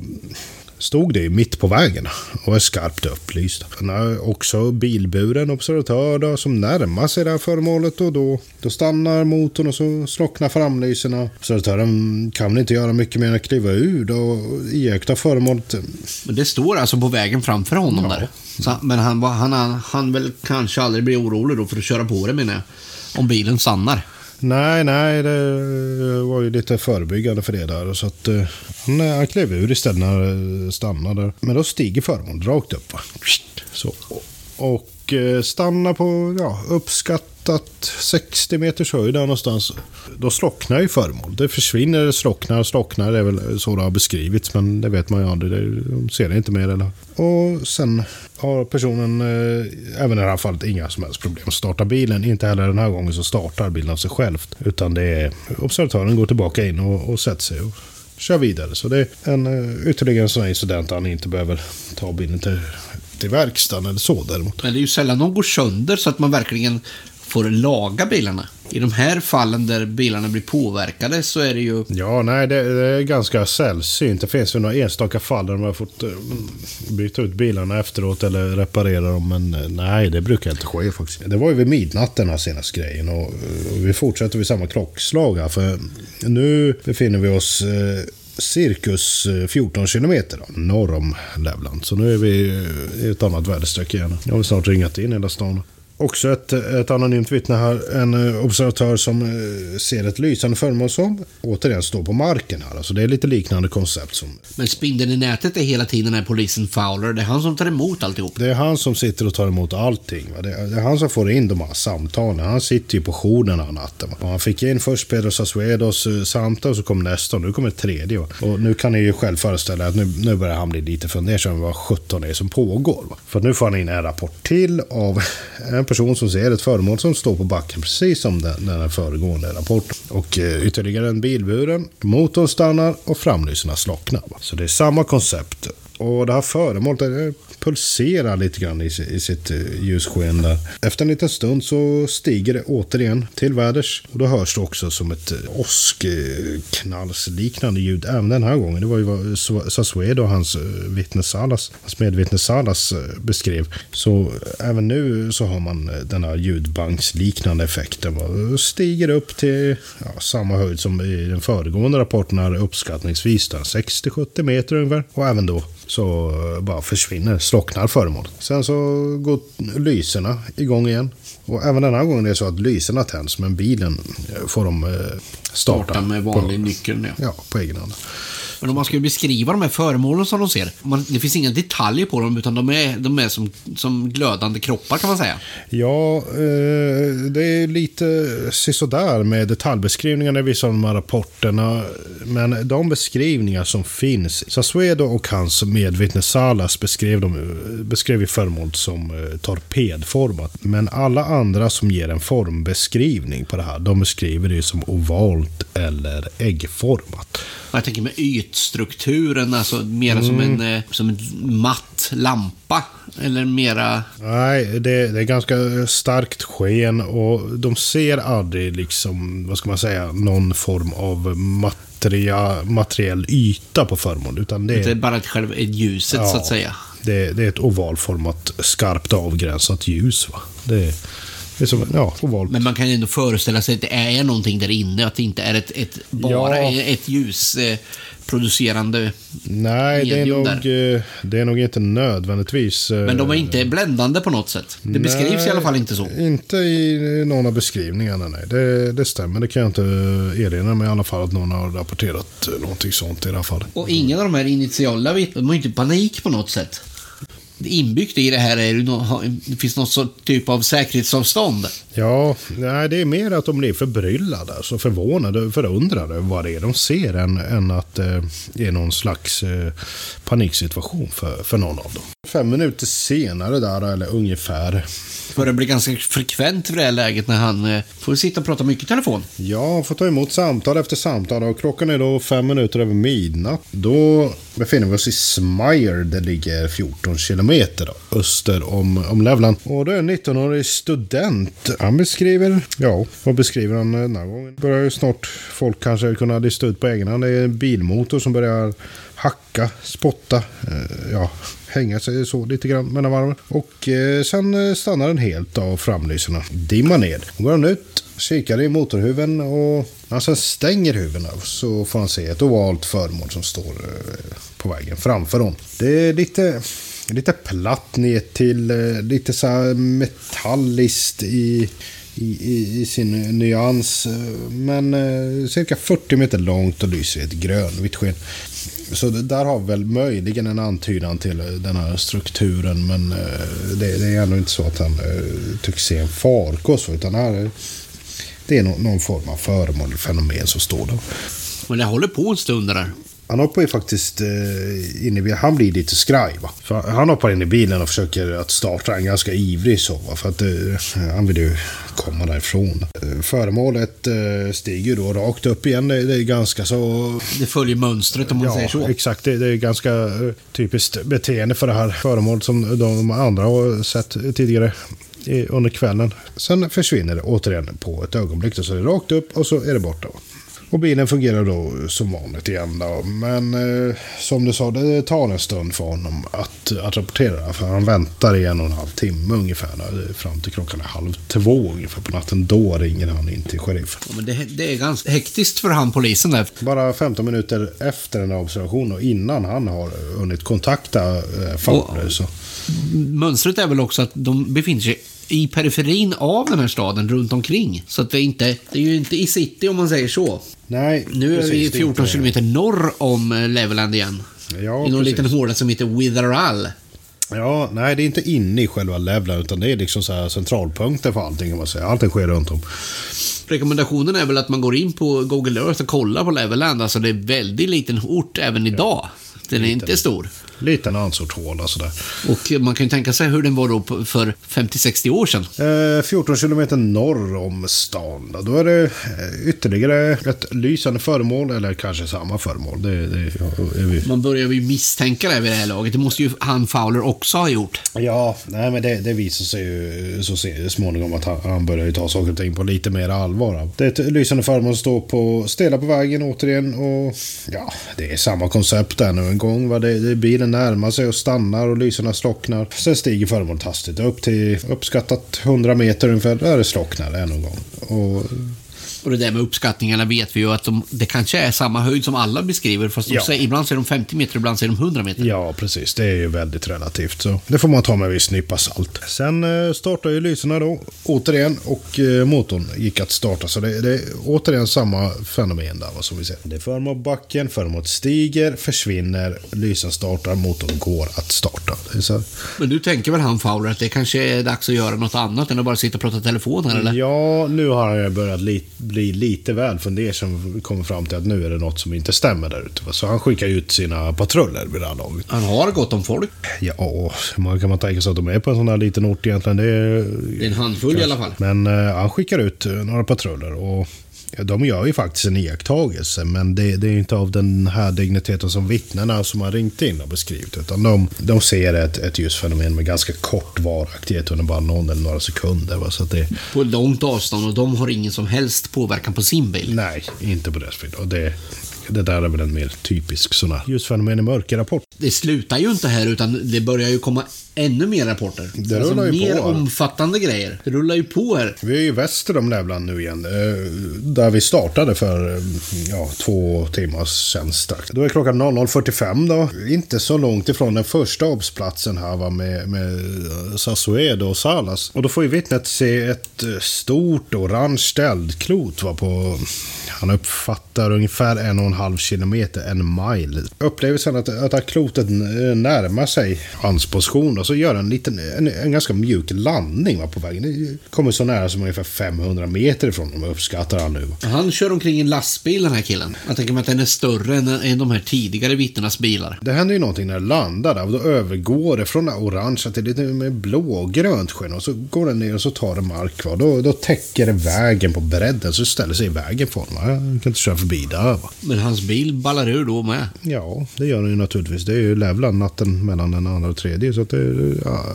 stod det mitt på vägen och är skarpt upplyst. Han har också bilburen observatör då, som närmar sig det här föremålet och då, då stannar motorn och så slocknar framlyserna. Observatören kan inte göra mycket mer än att kliva ur och iaktta föremålet. Men det står alltså på vägen framför honom ja. där? Så, men han, han, han, han väl kanske aldrig blir orolig då för att köra på det menar jag? Om bilen stannar? Nej, nej, det var ju lite förebyggande för det där. Så att, uh, han, eh, han klev ur istället när det stannade. Men då stiger förmånen rakt upp. Va? Så. Och och eh, stannar på ja, uppskattat 60 meters höjd där någonstans. Då slocknar ju föremål. Det försvinner, slocknar, slocknar. Det är väl så det har beskrivits. Men det vet man ju aldrig. De ser det inte mer. Eller. Och sen har personen eh, även i det här fallet inga som helst problem att starta bilen. Inte heller den här gången så startar bilen av sig självt. Utan det är observatören går tillbaka in och, och sätter sig och kör vidare. Så det är en eh, ytterligare en sån här incident där han inte behöver ta bilen till, till verkstaden eller så däremot. Men det är ju sällan de går sönder så att man verkligen får laga bilarna. I de här fallen där bilarna blir påverkade så är det ju... Ja, nej, det, det är ganska sällsynt. Det finns ju några enstaka fall där de har fått uh, byta ut bilarna efteråt eller reparera dem. Men uh, nej, det brukar inte ske faktiskt. Det var ju vid midnatt den här senaste grejen och, uh, och vi fortsätter vid samma klockslag här. För nu befinner vi oss cirkus eh, 14 kilometer norr om Lävland. Så nu är vi eh, i ett annat väderstreck igen. Jag har snart ringat in hela stan. Också ett, ett anonymt vittne här. En eh, observatör som eh, ser ett lysande föremål som återigen står på marken här. Alltså det är lite liknande koncept. Som... Men spindeln i nätet är hela tiden den här polisen Fowler. Det är han som tar emot alltihop. Det är han som sitter och tar emot allting. Det är, det är han som får in de här samtalen. Han sitter ju på jourerna natten. Och han fick in först Pedro Sasuedos eh, samtal så kom nästa och nu kommer tredje. Och nu kan ni ju själv föreställa att nu, nu börjar han bli lite fundersam vad 17 är som pågår. För nu får han in en rapport till av en en person som ser ett föremål som står på backen, precis som den, den föregående rapporten. Och eh, ytterligare en bilburen. Motorn stannar och framlyserna slocknar. Så det är samma koncept. Och det här föremålet pulserar lite grann i, i sitt eh, ljussken där. Efter en liten stund så stiger det återigen till väders. Och då hörs det också som ett eh, åskknallsliknande ljud även den här gången. Det var ju vad Sasuedo och hans eh, vittne Salas, hans medvittne Salas beskrev. Så även nu så har man den här ljudbanksliknande effekten. Och stiger upp till ja, samma höjd som i den föregående rapporten här uppskattningsvis 60-70 meter ungefär. Och även då så bara försvinner, slocknar föremålet. Sen så går lyserna igång igen. Och även den här gången är det så att lyserna tänds, men bilen får de starta. Starta med vanlig nyckel, ja. Ja, på egen hand. Men om man skulle beskriva de här föremålen som de ser. Man, det finns inga detaljer på dem utan de är, de är som, som glödande kroppar kan man säga. Ja, eh, det är lite sisådär med detaljbeskrivningarna i vissa av de här rapporterna. Men de beskrivningar som finns. Sasuedo och hans medvittne Salas beskrev, de, beskrev ju föremål som eh, torpedformat. Men alla andra som ger en formbeskrivning på det här, de beskriver det som ovalt eller äggformat. Jag tänker med yt frontstrukturen, alltså mera som, en, eh, som en matt lampa? Eller mera... Nej, det, det är ganska starkt sken och de ser aldrig liksom, vad ska man säga, någon form av materia, materiell yta på föremål. Utan det Det är är, bara ett själv ett ljuset Ja. så att säga. det, det är ett ovalformat, skarpt avgränsat ljus. Va? Det, är- är som, ja. Men man kan ju ändå föreställa sig att det är någonting där inne, att det inte är ett, ett bara Ja. ett ljusproducerande eh, producerande Nej, det är, nog, eh, det är nog inte nödvändigtvis... eh, Men de är inte bländande på något sätt. Det beskrivs i alla fall inte så. Inte i någon av beskrivningarna, nej. Det, det stämmer. Det kan jag inte erinra mig i alla fall att någon har rapporterat eh, någonting sånt i alla fall. Och ingen av de här initiala vittnena, de har inte panik på något sätt. Inbyggt i det här är det finns någon sorts typ av säkerhetsavstånd. Ja, nej, det är mer att de blir förbryllade, alltså förvånade, förundrade över vad det är de ser än, än att eh, det är någon slags eh, paniksituation för, för någon av dem. Fem minuter senare där, eller ungefär, För det blir ganska frekvent vid det här läget när han eh, får sitta och prata mycket i telefon. Jag får ta emot samtal efter samtal och klockan är då fem minuter över midnatt. Då befinner vi oss i Smyre. Det ligger 14 kilometer öster om, om Levland. Och då är en 19-årig student. Han beskriver, ja, vad beskriver han den här gången? Börjar ju snart folk kanske kunna lista ut på egen hand. Det är en bilmotor som börjar hacka, spotta, eh, ja, hänga sig så lite grann mellan varven. Och eh, sen eh, stannar den helt av framlyserna. Dimmar ner. Då går han ut, kikar i motorhuven och när han sen stänger huven så får han se ett ovalt föremål som står eh, på vägen framför honom. Det är lite, lite platt ner till eh, lite så här metalliskt i i, i, i sin eh, nyans. Men eh, cirka 40 meter långt och lyser i ett grönvitt sken. Så där har vi väl möjligen en antydan till eh, den här strukturen. Men eh, det, det är ändå inte så att han eh, tycks se en farkost. Utan här, det är någon, någon form av föremål, eller fenomen som står där. Men det håller på en stund det där. Han hoppar ju faktiskt eh, in i bilen. Han blir lite skraj. Va? Han hoppar in i bilen och försöker att starta den ganska ivrig så. Va? För att eh, han vill ju komma därifrån. Eh, föremålet stiger då rakt upp igen. Det, är ganska så... Det följer mönstret om man säger så. exakt. Det, är ganska typiskt beteende för det här föremålet som de andra har sett tidigare under kvällen. Sen försvinner det återigen på ett ögonblick. Så är det rakt upp och så är det borta. Va? Och bilen fungerar då som vanligt igen då. Men eh, som du sa, det tar en stund för honom att, att rapportera. För han väntar i en och en halv timme ungefär. Då, fram till klockan är halv två ungefär på natten. Då ringer han in till sheriffen. Ja, Men det, det är ganska hektiskt för han polisen där. Bara 15 minuter efter den här observationen och innan han har hunnit kontakta eh, Fowler. Så. Mönstret är väl också att de befinner sig i periferin av den här staden runt omkring. Så att det är inte, det är ju inte i city om man säger så. Nej, Nu är vi det är 14 inte- kilometer norr om eh, Leveland igen. Ja, I någon precis. liten håla som heter Witherall. Ja, nej, det är inte inne i själva Levland utan det är liksom så centralpunkten för allting kan man säga. Allting sker runt om. Rekommendationen är väl att man går in på Google Earth och kollar på Leveland. Alltså det är väldigt liten ort även idag. Den är inte stor. Liten ansorthåla sådär. Och man kan ju tänka sig hur den var då för 50-60 år sedan. Eh, 14 kilometer norr om stan. då. Är det eh, ytterligare ett lysande föremål, eller kanske samma föremål. Det, det är vi. Man börjar ju misstänka det vid det här laget. Det måste ju han Fowler också ha gjort. Ja, nej men det, det visar sig ju så småningom att han, han börjar ju ta saker och ting på lite mer allvar. Det är ett lysande föremål som står på stela på vägen återigen och ja, det är samma koncept ännu en gång. Va? Det, det, bilen närmar sig och stannar och lyserna slocknar. Sen stiger föremålet hastigt upp till uppskattat 100 meter ungefär. Där det slocknar ännu en gång. Och och det där med uppskattningarna vet vi ju att de, det kanske är samma höjd som alla beskriver. Fast Ja. säger, ibland säger de 50 meter, ibland säger de 100 meter. Ja, precis. Det är ju väldigt relativt. Så det får man ta med en viss nypa salt. Sen eh, startar ju lyserna då återigen och eh, motorn gick att starta. Så det, det är återigen samma fenomen där vad som vi ser. Det för mot backen, för mot stiger, försvinner, lysen startar, motorn går att starta. Men du tänker väl han Fowler att det kanske är dags att göra något annat än att bara sitta och prata telefon här eller? Ja, nu har han börjat li bli lite väl fundersam och kommer fram till att nu är det något som inte stämmer där ute. Så han skickar ut sina patruller vid det här laget. Han har gott om folk. Ja, hur många kan man tänka sig att de är på en sån här liten ort egentligen? Det är, Det är en handfull i alla fall. Men eh, han skickar ut eh, några patruller och Ja, de gör ju faktiskt en iakttagelse, men det, det är inte av den här digniteten som vittnena som har ringt in har beskrivit. Utan de, de ser ett, ett ljusfenomen med ganska kort varaktighet under bara någon eller några sekunder. Va? Så att det, På långt avstånd och de har ingen som helst påverkan på sin bil. nej, inte på deras bild. Och det, det där är väl en mer typisk sån här ljusfenomen i mörker-rapport. Det slutar ju inte här utan det börjar ju komma ännu mer rapporter. Det alltså rullar ju mer på omfattande grejer. Det rullar ju på här. Vi är ju väster om Lävland nu igen. eh, Där vi startade för eh, ja, två timmar sedan strax. Då är klockan 00.45 då. Inte så långt ifrån den första obsplatsen här va, med, med Sassuedo och Salas. Och då får ju vittnet se ett eh, stort orange eldklot va, på... Han uppfattar ungefär en och en halv kilometer, en mile. Upplever sen att, att här klotet närmar sig hans position och så gör han en, liten, en, en ganska mjuk landning va, på vägen. Det kommer så nära som ungefär 500 meter ifrån dem, uppskattar han nu. Han kör omkring i en lastbil den här killen. Jag tänker mig att den är större än, än de här tidigare vittnenas bilar. Det händer ju någonting när det landar där då övergår det från det orangea till lite mer blågrönt sken och så går den ner och så tar det mark. Va? Då, då täcker det vägen på bredden så ställer sig i vägen för honom. Jag kan inte köra förbi där. Va? Men hans bil ballar ur då med. Ja, det gör den ju naturligtvis. Det är ju Lävland natten mellan den andra och tredje. Så det, ja,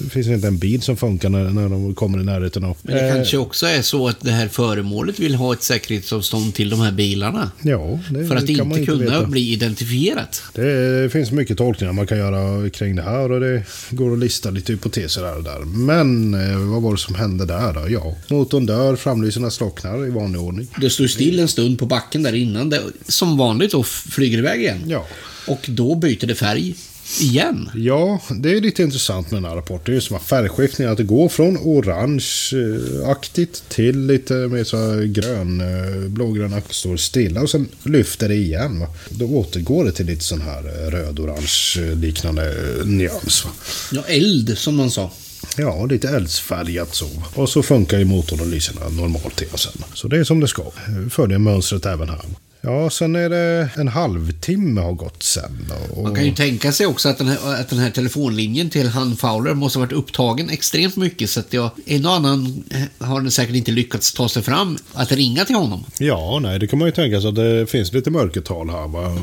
det finns inte en bil som funkar när, när de kommer i närheten av. Men det Eh, kanske också är så att det här föremålet vill ha ett säkerhetsavstånd till de här bilarna. Ja, det För att man inte kunna veta. bli identifierat. Det finns mycket tolkningar man kan göra kring det här och det går att lista lite hypoteser här och där. Men eh, vad var det som hände där då? Ja, motorn dör, framlyserna slocknar i vanlig ordning. Det står still en stund på backen där innan det som vanligt då flyger iväg igen. Ja. Och då byter det färg igen. Ja, det är lite intressant med den här rapporten. Det är som att färgskiftningen, att det går från orange-aktigt till lite mer så grön, eh, blågrönaktigt, står stilla och sen lyfter det igen. Va? Då återgår det till lite sån här eh, röd-orange liknande eh, nyans. Va? Ja, eld som man sa. Ja, lite eldsfärgat så. Och så funkar ju motorn och lyserna normalt igen sen. Så det är som det ska. Följer mönstret även här. Ja, sen är det en halvtimme har gått sen. Och... Man kan ju tänka sig också att den här, att den här telefonlinjen till han Fowler måste ha varit upptagen extremt mycket så att jag, en och annan har den säkert inte lyckats ta sig fram att ringa till honom. Ja, nej, det kan man ju tänka sig att det finns lite mörkertal här va?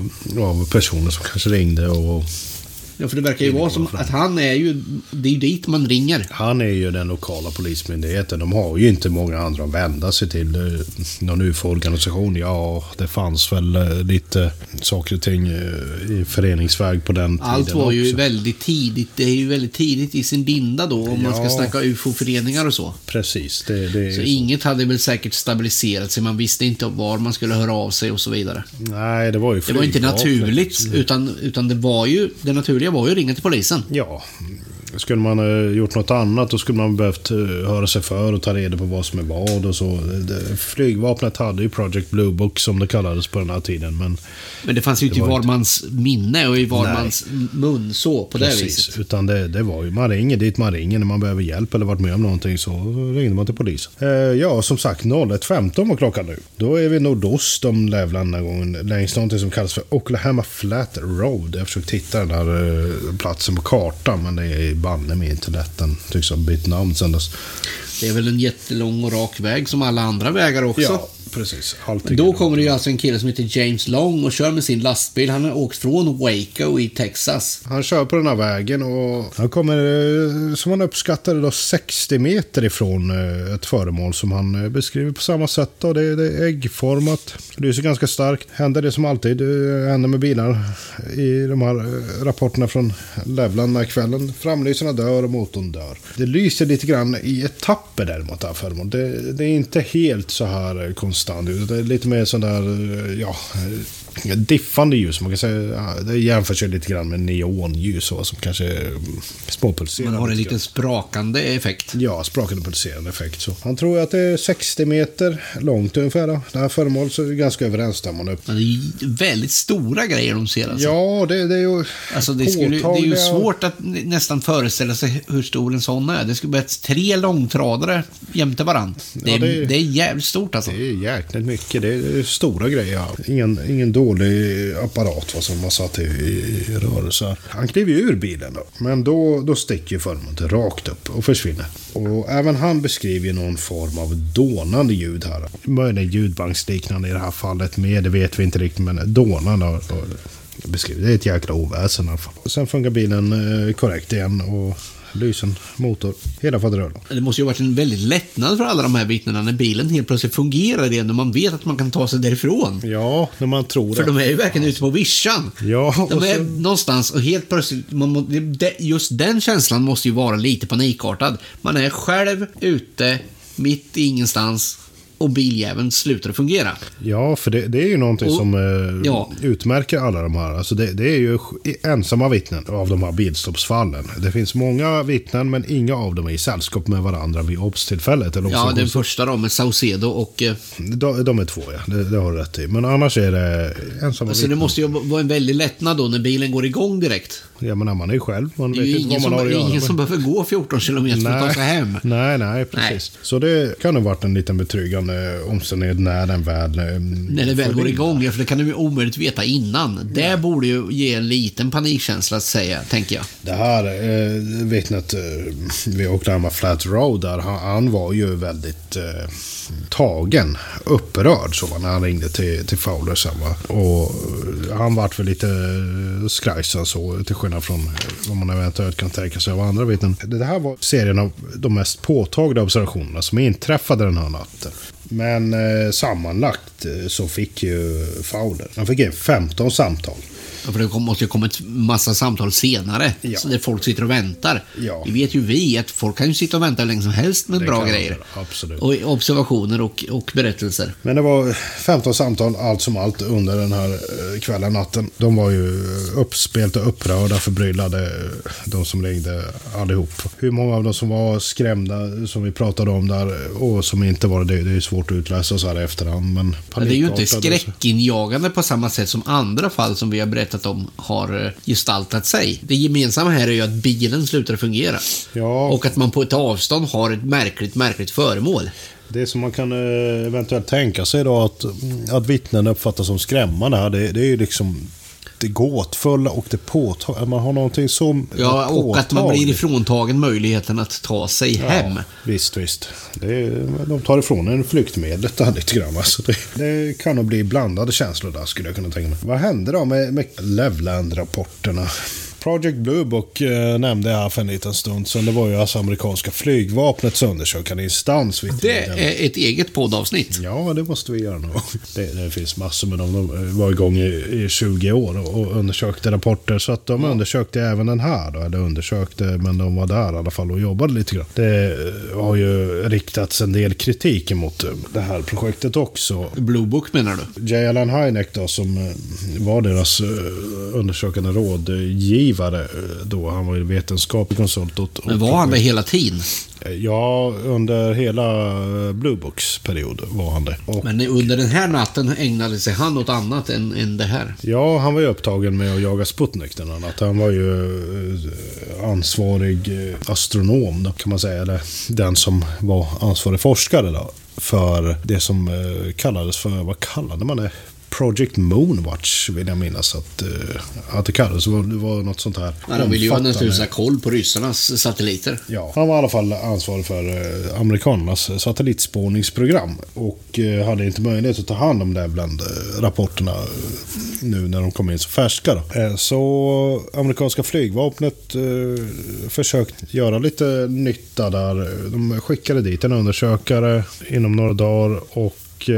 av personer som kanske ringde och Ja, för det verkar ju vara som att han är ju, det är ju dit man ringer. han är ju den lokala polismyndigheten. De har ju inte många andra att vända sig till. Någon UFO-organisation, ja, det fanns väl eh, lite saker och ting eh, i föreningsväg på den tiden Allt var ju också. väldigt tidigt, det är ju väldigt tidigt i sin linda då om man ska Ja. snacka UFO-föreningar och så. Precis, det, det Så ju inget hade väl säkert stabiliserat sig, man visste inte var man skulle höra av sig och så vidare. Nej, det var ju Det var inte naturligt, utan, utan det var ju, det naturliga var ju att ringa till polisen. Ja, skulle man ha gjort något annat då skulle man behövt eh, höra sig för och ta reda på vad som är vad och så. Det- Flygvapnet hade ju Project Blue Book som det kallades på den här tiden. Men Men det fanns ju inte i var var inte- mans minne och i var Nej. mans mun så, på det precis, viset. utan det, det var ju, man ringer dit man ringer när man behöver hjälp eller varit med om någonting så ringde man till polisen. Eh, ja, som sagt 01.15 var klockan nu. Då är vi nordost om Lävland den här gången, längs någonting som kallas för Oklahoma Flat Road. Jag försökte hitta den här eh, platsen på kartan men det är banne mig inte lätt. Den tycks ha bytt namn sen dess. Det är väl en jättelång och rak väg som alla andra vägar också. Ja, precis. Allting Då kommer det ju alltså en kille som heter James Long och kör med sin lastbil. Han har åkt från Waco i Texas. Han kör på den här vägen och han kommer, eh, som han uppskattade, då 60 meter ifrån eh, ett föremål som han eh, beskriver på samma sätt. Då. Det, är- äggformat, lyser ganska starkt. Händer det som alltid händer med bilar i de här rapporterna från Lävland den här kvällen. Framlyserna dör och motorn dör. Det lyser lite grann i etapper däremot, det här föremålet. Det, det är inte helt så här konstant. Utan Det är lite mer sån där, eh, ja, eh, diffande ljus. Man kan säga, det jämförs ju lite grann med neonljus så, som kanske mm, småpulserar. Man har en lite liten sprakande effekt. Ja, sprakande pulserande effekt. Så. Han tror att det är 60 meter långt ungefär. Då. Det här föremålet så är det ganska överensstämmande. Men det är väldigt stora grejer de ser alltså. Ja, det, det är ju Alltså det, skulle, det är ju svårt att nä- nästan föreställa sig hur stor en sån är. Det skulle behövas tre långtradare jämte varandra. Det, Ja, är- det- det är jävligt stort alltså. Det är jäkligt mycket. Det är stora grejer. Ingen, ingen dålig apparat vad som har satt i, i, rörelse. Han kliver ju ur bilen då. Men då, då sticker förmånen rakt upp och försvinner. Och även han beskriver någon form av dånande ljud här. Möjligen ljudbanksliknande i det här fallet med, det vet vi inte riktigt, men dånande har. Det är ett jäkla oväsen i alla fall. Sen funkar bilen eh, korrekt igen och lysen, motor, hela faderullen. Det måste ju ha varit en väldigt lättnad för alla de här vittnena när bilen helt plötsligt fungerar igen och man vet att man kan ta sig därifrån. Ja, när man tror För det. de är ju verkligen ute på vischan. Ja, De är så- någonstans och helt plötsligt, man, må- just den känslan måste ju vara lite panikartad. Man är själv ute, mitt i ingenstans och biljäveln slutar att fungera. Ja, för det, det är ju någonting Och- som eh, ja. utmärker alla de här. Alltså det, det är ju ensamma vittnen av de här bilstoppsfallen. Det finns många vittnen, men inga av dem är i sällskap med varandra vid obstillfället. Eller Ja, den första då med Saucedo och... eh, de, de är två, ja. Det, det har du rätt i. Men annars är det ensamma Så det vittnen. måste ju vara en väldig lättnad då när bilen går igång direkt. Ja, men man är ju själv. Man Det är vet inte ingen vad man som, har att göra. ingen med. som behöver gå 14 kilometer för att ta sig hem. Nej, nej, precis. Så det kan ha varit en liten betryggande omständighet när den väl... eh, När det väl går igång, ja, för det kan du ju omöjligt veta innan. Det borde ju ge en liten panikkänsla, att säga, tänker jag. Det här eh, vittnet eh, vid Oklahoma Flat Road där, han, han var ju väldigt eh, tagen, upprörd så när han ringde till, till Fowler sen va. Och eh, han vart väl lite eh, skrajsen så, till skillnad från eh, vad man eventuellt kan tänka sig av andra vittnen. Det här var serien av de mest påtagliga observationerna som inträffade den här natten. Men eh, sammanlagt eh, så fick ju Fowler, han fick in 15 samtal. För det måste ju komma ett massa samtal senare, Ja. så där folk sitter och väntar. Ja. Det vet ju vi, att folk kan ju sitta och vänta hur länge som helst med Det bra grejer. absolut. Och observationer och, och berättelser. Men det var 15 samtal allt som allt under den här eh, kvällen, natten. De var ju uppspelta, upprörda, förbryllade, eh, de som ringde allihop. Hur många av dem som var skrämda, som vi pratade om där, och som inte var det, det är svårt att utläsa så här i efterhand. Men, Men det är ju inte skräckinjagande på samma sätt som andra fall som vi har berättat om har eh, gestaltat sig. Det gemensamma här är ju att bilen slutar fungera. Ja. Och att man på ett avstånd har ett märkligt, märkligt föremål. Det som man kan eh, eventuellt tänka sig då att, att vittnen uppfattas som skrämmande det, det är ju liksom det gåtfulla och det påtagliga. Man har någonting som Ja, och att man blir påtagligt. ifråntagen möjligheten att ta sig hem. Ja, visst, visst. Det är, de tar ifrån en flyktmedlet där lite grann. Alltså det, det kan nog bli blandade känslor där skulle jag kunna tänka mig. Vad hände då med, med Levland-rapporterna? Project Blue Book eh, nämnde jag för en liten stund sedan. Det var ju alltså amerikanska flygvapnets undersökande instans. Det är ett eget poddavsnitt. Ja, det måste vi göra nog. Det, det finns massor med dem. De var igång i, i 20 år och, och undersökte rapporter. Så att de undersökte även den här. Då, eller undersökte, men de var där i alla fall och jobbade lite grann. Det eh, har ju riktats en del kritik mot eh, det här projektet också. Blue Book menar du? J. Allen Hynek då, som eh, var deras eh, undersökande rådgivare eh, då. Han var ju vetenskaplig konsult. åt- Men åt var han det hela tiden? Ja, under hela eh, Blue Books period var han det. Och Men under den här natten ägnade sig han åt annat än, än det här. Ja, han var ju upptagen med att jaga Sputnik den här natten. Han var ju eh, ansvarig eh, astronom då, kan man säga. Eller den som var ansvarig forskare då. För det som eh, kallades för, vad kallade man det? Project Moonwatch vill jag minnas att, eh, att det kallades. Det var, det var något sånt här. Ja, de ville ju naturligtvis ha koll på ryssarnas satelliter. Ja, han var i alla fall ansvarig för eh, amerikanernas satellitspårningsprogram och eh, hade inte möjlighet att ta hand om det bland rapporterna nu när de kom in så färska. Då. Så amerikanska flygvapnet eh, försökt göra lite nytta där. De skickade dit en undersökare inom några dagar och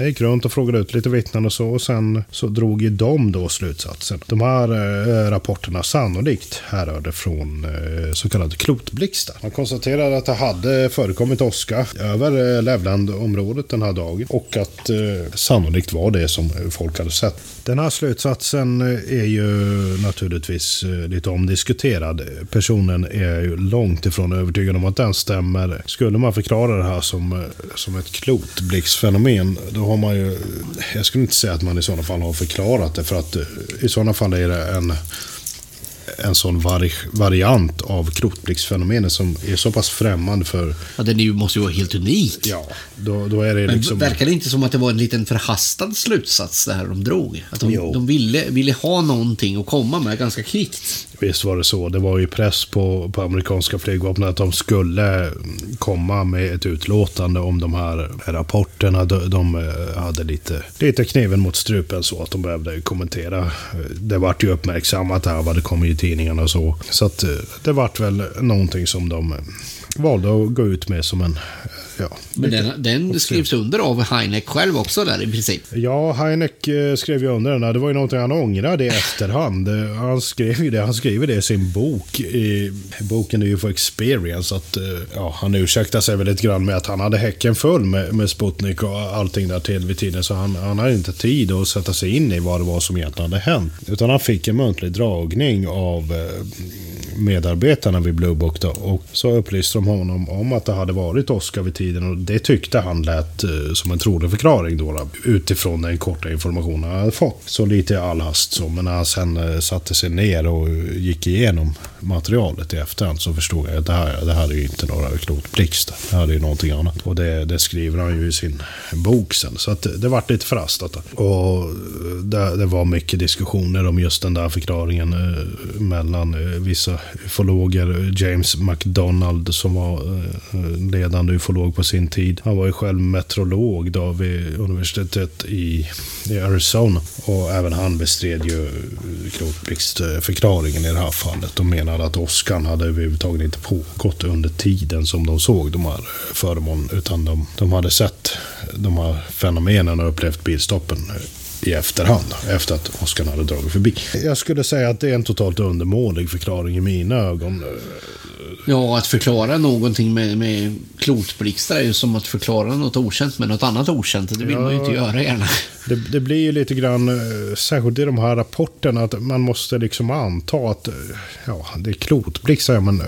jag gick runt och frågade ut lite vittnen och så och sen så drog ju de då slutsatsen. De här eh, rapporterna sannolikt härrörde från eh, så kallade klotblixtar. Man konstaterade att det hade förekommit åska över eh, Levland-området den här dagen och att eh, sannolikt var det som folk hade sett. Den här slutsatsen är ju naturligtvis eh, lite omdiskuterad. Personen är ju långt ifrån övertygad om att den stämmer. Skulle man förklara det här som, eh, som ett klotblixtfenomen, då har man ju... Jag skulle inte säga att man i sådana fall har förklarat det, för att eh, i sådana fall är det en en sån vari variant av krokblixtfenomenet som är så pass främmande för... Ja, den ju, måste ju vara helt unik. Ja, då, då är det Men liksom... verkar det inte som att det var en liten förhastad slutsats det här de drog? Att de, de ville, ville ha någonting att komma med ganska kvickt. Visst var det så. Det var ju press på, på amerikanska flygvapnet att de skulle komma med ett utlåtande om de här rapporterna. De, de eh, hade lite, lite kniven mot strupen så att de behövde kommentera. Det vart ju uppmärksammat det här vad det kom i tidningarna och så. Så att eh, det vart väl någonting som de valde att gå ut med som en... Ja, Men den, den skrivs under av Heineck själv också där i princip. Ja, Heineck eh, skrev ju under den. Det var ju någonting han ångrade i efterhand. Eh, Han skrev ju det. Han skriver det i sin bok. I boken är ju för experience. Att, eh, ja, han ursäktar sig väl lite grann med att han hade häcken full med, med Sputnik och allting där till vid tiden. Så han, han hade inte tid att sätta sig in i vad det var som egentligen hade hänt. Utan han fick en muntlig dragning av medarbetarna vid Blue Book. Då, och så upplyste de honom om att det hade varit Oscar vid tiden och det tyckte han lät eh, som en trolig förklaring då, då utifrån den korta informationen han hade fått. Så lite i all hast så, men när han sen eh, satte sig ner och eh, gick igenom materialet i efterhand så förstod jag att det här, det här är ju inte några klotblixtar. Det här är ju någonting annat. Och det, det skriver han ju i sin bok sen. Så att det, det vart lite förhastat. Och det, det var mycket diskussioner om just den där förklaringen eh, mellan eh, vissa ufologer. James McDonald som var eh, ledande ufolog på sin tid. Han var ju själv meteorolog då vid universitetet i, i Arizona. Och även han bestred ju eh, klotblixtförklaringen i det här fallet. De menade att åskan hade överhuvudtaget inte pågått under tiden som de såg de här föremålen. Utan de, de hade sett de här fenomenen och upplevt bilstoppen i efterhand, efter att åskan hade dragit förbi. Jag skulle säga att det är en totalt undermålig förklaring i mina ögon. Ja, att förklara någonting med, med klotblixtar är ju som att förklara något okänt med något annat okänt. Det vill man ju inte göra gärna. Det, det blir ju lite grann, eh, särskilt i de här rapporterna, att man måste liksom anta att eh, ja, det är klotblixtar. Men eh,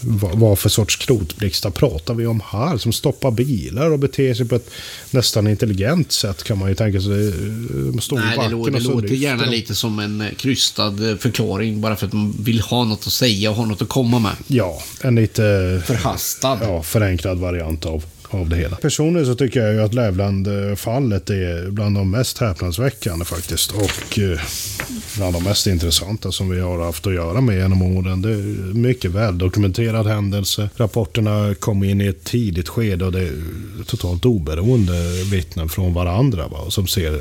vad, vad för sorts klotblixtar pratar vi om här? Som stoppar bilar och beter sig på ett nästan intelligent sätt kan man ju tänka sig. Eh, i Nej, det, låter, det låter gärna de. lite som en eh, krystad eh, förklaring bara för att man vill ha något att säga och ha något att komma med. Ja, en lite Förhastad. ja, förenklad variant av, av det hela. Personligen så tycker jag ju att Lävland-fallet är bland de mest häpnadsväckande faktiskt. Och eh, bland de mest intressanta som vi har haft att göra med genom åren. Det är mycket väl dokumenterad händelse. Rapporterna kom in i ett tidigt skede och det är totalt oberoende vittnen från varandra. Va? Som ser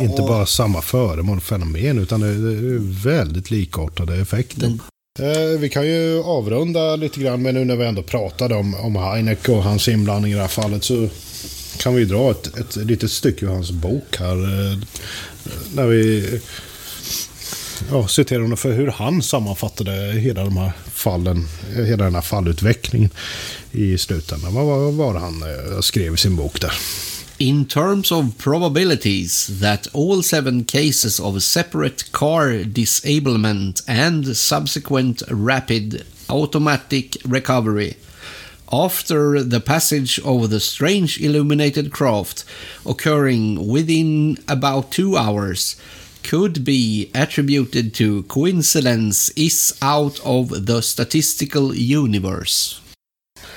inte bara samma föremål och fenomen utan det är väldigt likartade effekter. Eh, Eh, vi kan ju avrunda lite grann, men nu när vi ändå pratade om, om Heineck och hans inblandning i det här fallet så kan vi dra ett, ett litet stycke ur hans bok här. Eh, när vi ja, citerar honom för hur han sammanfattade hela de här fallen, eh, hela den här fallutvecklingen i slutändan. Vad var, det han skrev i sin bok där? In terms of probabilities that all seven cases of separate car disablement and subsequent rapid automatic recovery after the passage of the strange illuminated craft occurring within about two hours could be attributed to coincidence is out of the statistical universe.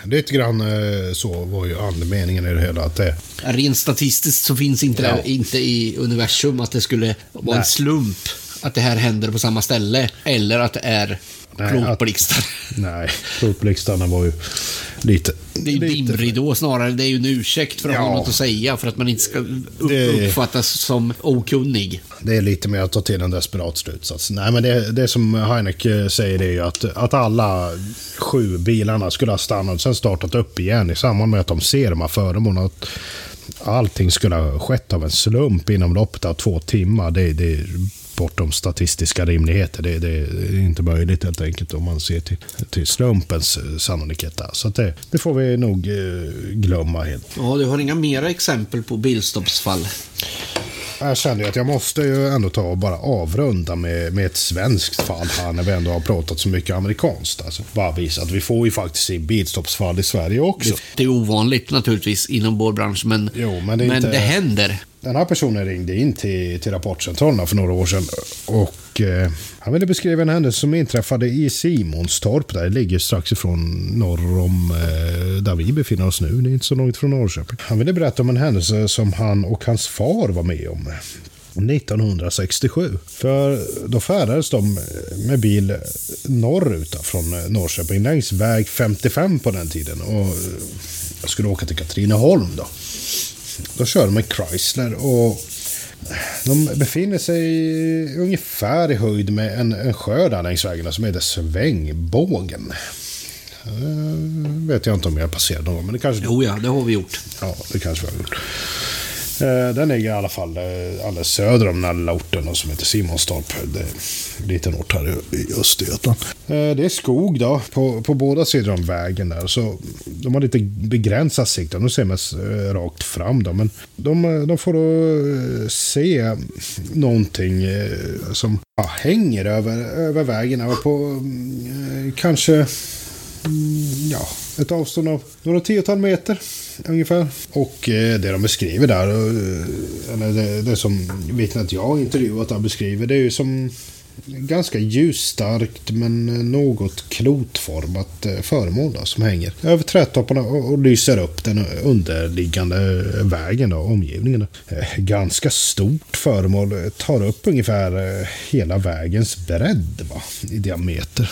Lite grann eh, så var ju andemeningen i det hela. Att det, Rent statistiskt så finns inte Ja. det inte i universum att det skulle vara en Nej. slump att det här händer på samma ställe. Eller att det är klotblixtar. nej, klotblixtarna var ju lite... Det är ju lite- dimridå snarare. Det är ju en ursäkt för att ha Ja. något att säga för att man inte ska upp- Det- uppfattas som okunnig. Det är lite mer att ta till en desperat slutsats. Nej, men det, det som Heineck säger är ju att, att alla sju bilarna skulle ha stannat och sen startat upp igen i samband med att de ser de här föremålen. Att allting skulle ha skett av en slump inom loppet av två timmar. Det, det bortom statistiska rimligheter. Det, det är inte möjligt helt enkelt om man ser till, till slumpens eh, sannolikhet där. Så det, det får vi nog eh, glömma helt. Ja, du har inga mera exempel på bilstoppsfall? Jag kände att jag måste ju ändå ta och bara avrunda med, med ett svenskt fall här när vi ändå har pratat så mycket amerikanskt. Alltså, bara visa att vi får ju faktiskt in bilstoppsfall i Sverige också. Det är ovanligt naturligtvis inom vår bransch, men, Jo, men det är inte- det händer. Den här personen ringde in till, till Rapportcentralen för några år sedan och eh, han ville beskriva en händelse som inträffade i Simonstorp. Där det ligger strax ifrån norr om eh, där vi befinner oss nu. Det är inte så långt från Norrköping. Han ville berätta om en händelse som han och hans far var med om. Eh, 1967. För då färdades de eh, med bil norrut från eh, Norrköping längs väg 55 på den tiden. Och jag skulle åka till Katrineholm då. Då kör de en Chrysler och de befinner sig ungefär i höjd med en, en sjö där längs vägarna som heter Svängbågen. Uh, vet jag inte om jag passerat någon gång, men det kanske... Jo, ja, det har vi gjort. Ja, det kanske vi har gjort. Eh, den ligger i alla fall eh, alldeles söder om den här lilla orten som heter Simonstorp. Det är en liten ort här i, Östergötland. Eh, det är skog då på, på båda sidor om vägen där. Så de har lite begränsad sikt. De ser mest rakt fram då. Men de, de får då se någonting som ja, hänger över, över vägen. Över på mm, kanske mm, ja, ett avstånd av några tiotal meter ungefär. Och eh, det de beskriver där, eh, eller det, det som vittnet jag intervjuat där beskriver, det är ju som ganska ljusstarkt men eh, något klotformat eh, föremål då, som hänger över trädtopparna och, och lyser upp den underliggande vägen, då, omgivningen. Då. Ganska stort föremål, tar upp ungefär hela vägens bredd va, i diameter.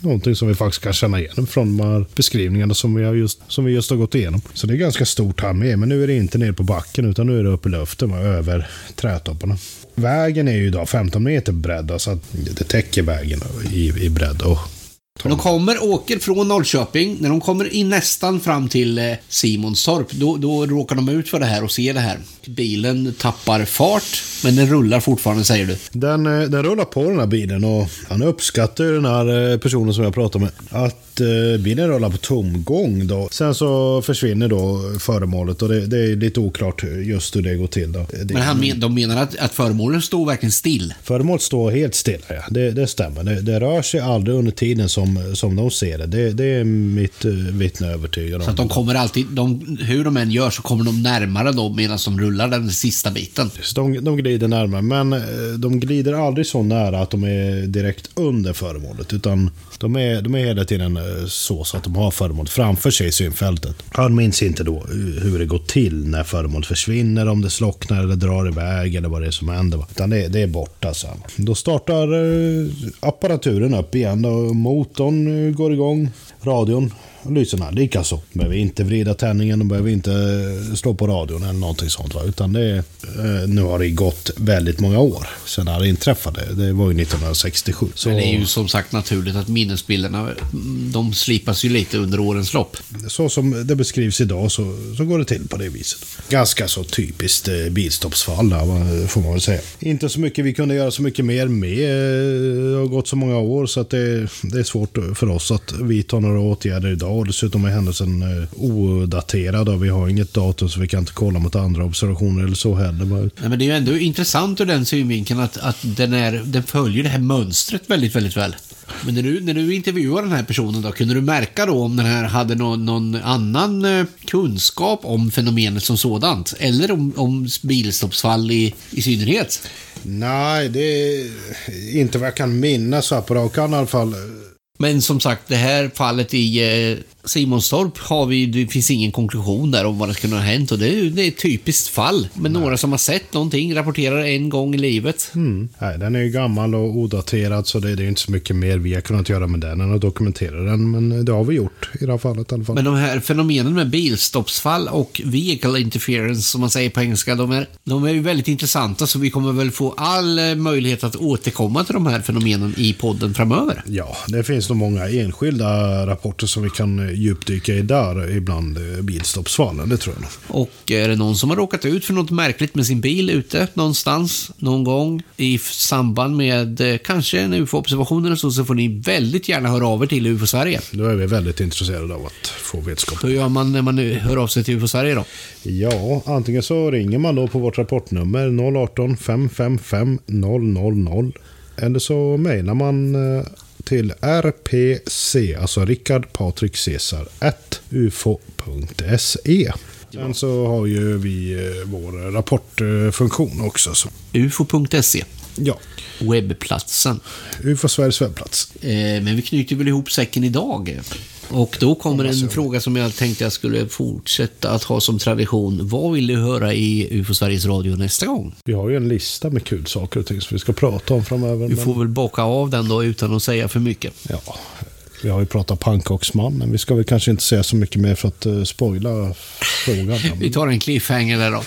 Någonting som vi faktiskt kan känna igen från de här beskrivningarna som vi, har just, som vi just har gått igenom. Så det är ganska stort här med, men nu är det inte ner på backen utan nu är det uppe i luften och över trädtopparna. Vägen är ju idag 15 meter bredd, så alltså det täcker vägen i, i bredd. Och de kommer, åker från Norrköping. När de kommer in nästan fram till eh, Simonstorp, då, då råkar de ut för det här och ser det här. Bilen tappar fart, men den rullar fortfarande, säger du? Den, eh, den rullar på den här bilen och han uppskattar ju den här eh, personen som jag pratade med. Att bilen rullar på tomgång då. Sen så försvinner då föremålet och det, det är lite oklart just hur det går till då. Men han men, de menar att, att föremålet står verkligen still? Föremålet står helt stilla, ja. Det, det stämmer. Det, det, rör sig aldrig under tiden som, som de ser det. Det, det är mitt vittne övertygad om. Så att de kommer alltid, de, hur de än gör så kommer de närmare då medan de rullar den sista biten? De, de glider närmare, men de glider aldrig så nära att de är direkt under föremålet. Utan de är, de är hela tiden eh, så, så att de har föremålet framför sig i synfältet. Han minns inte då hur det går till när föremålet försvinner, om det slocknar eller drar iväg eller vad det är som händer. Utan det, det är borta sen. Då startar eh, apparaturen upp igen och motorn eh, går igång. Radion lyserna likaså. De behöver inte vrida tändningen, de behöver inte slå på radion eller någonting sånt. Va? Utan det eh, nu har det gått väldigt många år sedan det inträffade. Det var ju 1967. Så... Men det är ju som sagt naturligt att minnesbilderna de slipas ju lite under årens lopp. Så som det beskrivs idag så, så går det till på det viset. Ganska så typiskt eh, bilstoppsfall där, får man väl säga. Inte så mycket vi kunde göra så mycket mer med. Det har gått så många år så att det, det är svårt för oss att vidta några åtgärder idag och dessutom är händelsen eh, odaterad och vi har inget datum så vi kan inte kolla mot andra observationer eller så heller. Nej, men det är ju ändå intressant ur den synvinkeln att, att den, är, den följer det här mönstret väldigt, väldigt väl. Men när du, när du intervjuar den här personen då, kunde du märka då om den här hade någon, någon annan eh, kunskap om fenomenet som sådant? Eller om, om bilstoppsfall i, i synnerhet? Nej, det är inte vad jag kan minnas så här på rak i alla fall. Men som sagt, det här fallet i eh, Simonstorp har vi, det finns ingen konklusion där om vad det skulle ha hänt och det är, det är ett typiskt fall. Men Nej. några som har sett någonting rapporterar en gång i livet. Mm. Nej, den är ju gammal och odaterad så det, det är inte så mycket mer vi har kunnat göra med den än att dokumentera den. Men det har vi gjort i det här fallet i alla fall. Men de här fenomenen med bilstoppsfall och vehicle interference som man säger på engelska, de är, de är ju väldigt intressanta så vi kommer väl få all eh, möjlighet att återkomma till de här fenomenen i podden framöver. Ja, det finns nog många enskilda rapporter som vi kan djupdyka i där ibland eh, bilstoppsfallen, det tror jag nog. Och är det någon som har råkat ut för något märkligt med sin bil ute någonstans, någon gång i samband med eh, kanske en UFO-observation eller så, så får ni väldigt gärna höra av er till UFO Sverige. Då är vi väldigt intresserade av att få vetskap. Hur gör man när man hör av sig till UFO Sverige då? Ja, antingen så ringer man då på vårt rapportnummer 018 555 000 eller så mejlar man eh, till rpc, alltså Rickard Patrik Cesar, ufo.se. Sen så har ju vi eh, vår rapportfunktion också. ufo.se Ja. Webbplatsen. UFO Sveriges webbplats. Eh, men vi knyter väl ihop säcken idag. Och då kommer en fråga som jag tänkte jag skulle fortsätta att ha som tradition. Vad vill du höra i UFO Sveriges Radio nästa gång? Vi har ju en lista med kul saker och ting som vi ska prata om framöver. Vi men- får väl bocka av den då utan att säga för mycket. Ja, vi har ju pratat pannkaksmannen. Vi ska väl kanske inte säga så mycket mer för att uh, spoila frågan. Vi tar en cliffhanger där då.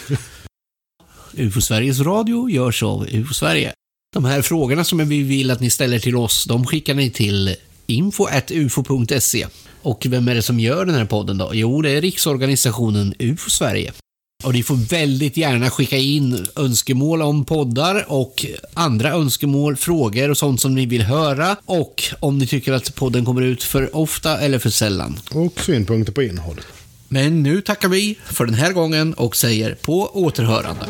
UFO Sveriges Radio görs av UFO Sverige. De här frågorna som vi vill att ni ställer till oss, de skickar ni till info.ufo.se. Och vem är det som gör den här podden då? Jo, det är riksorganisationen UFO Sverige. Och ni får väldigt gärna skicka in önskemål om poddar och andra önskemål, frågor och sånt som ni vill höra. Och om ni tycker att podden kommer ut för ofta eller för sällan. Och synpunkter på innehållet. Men nu tackar vi för den här gången och säger på återhörande.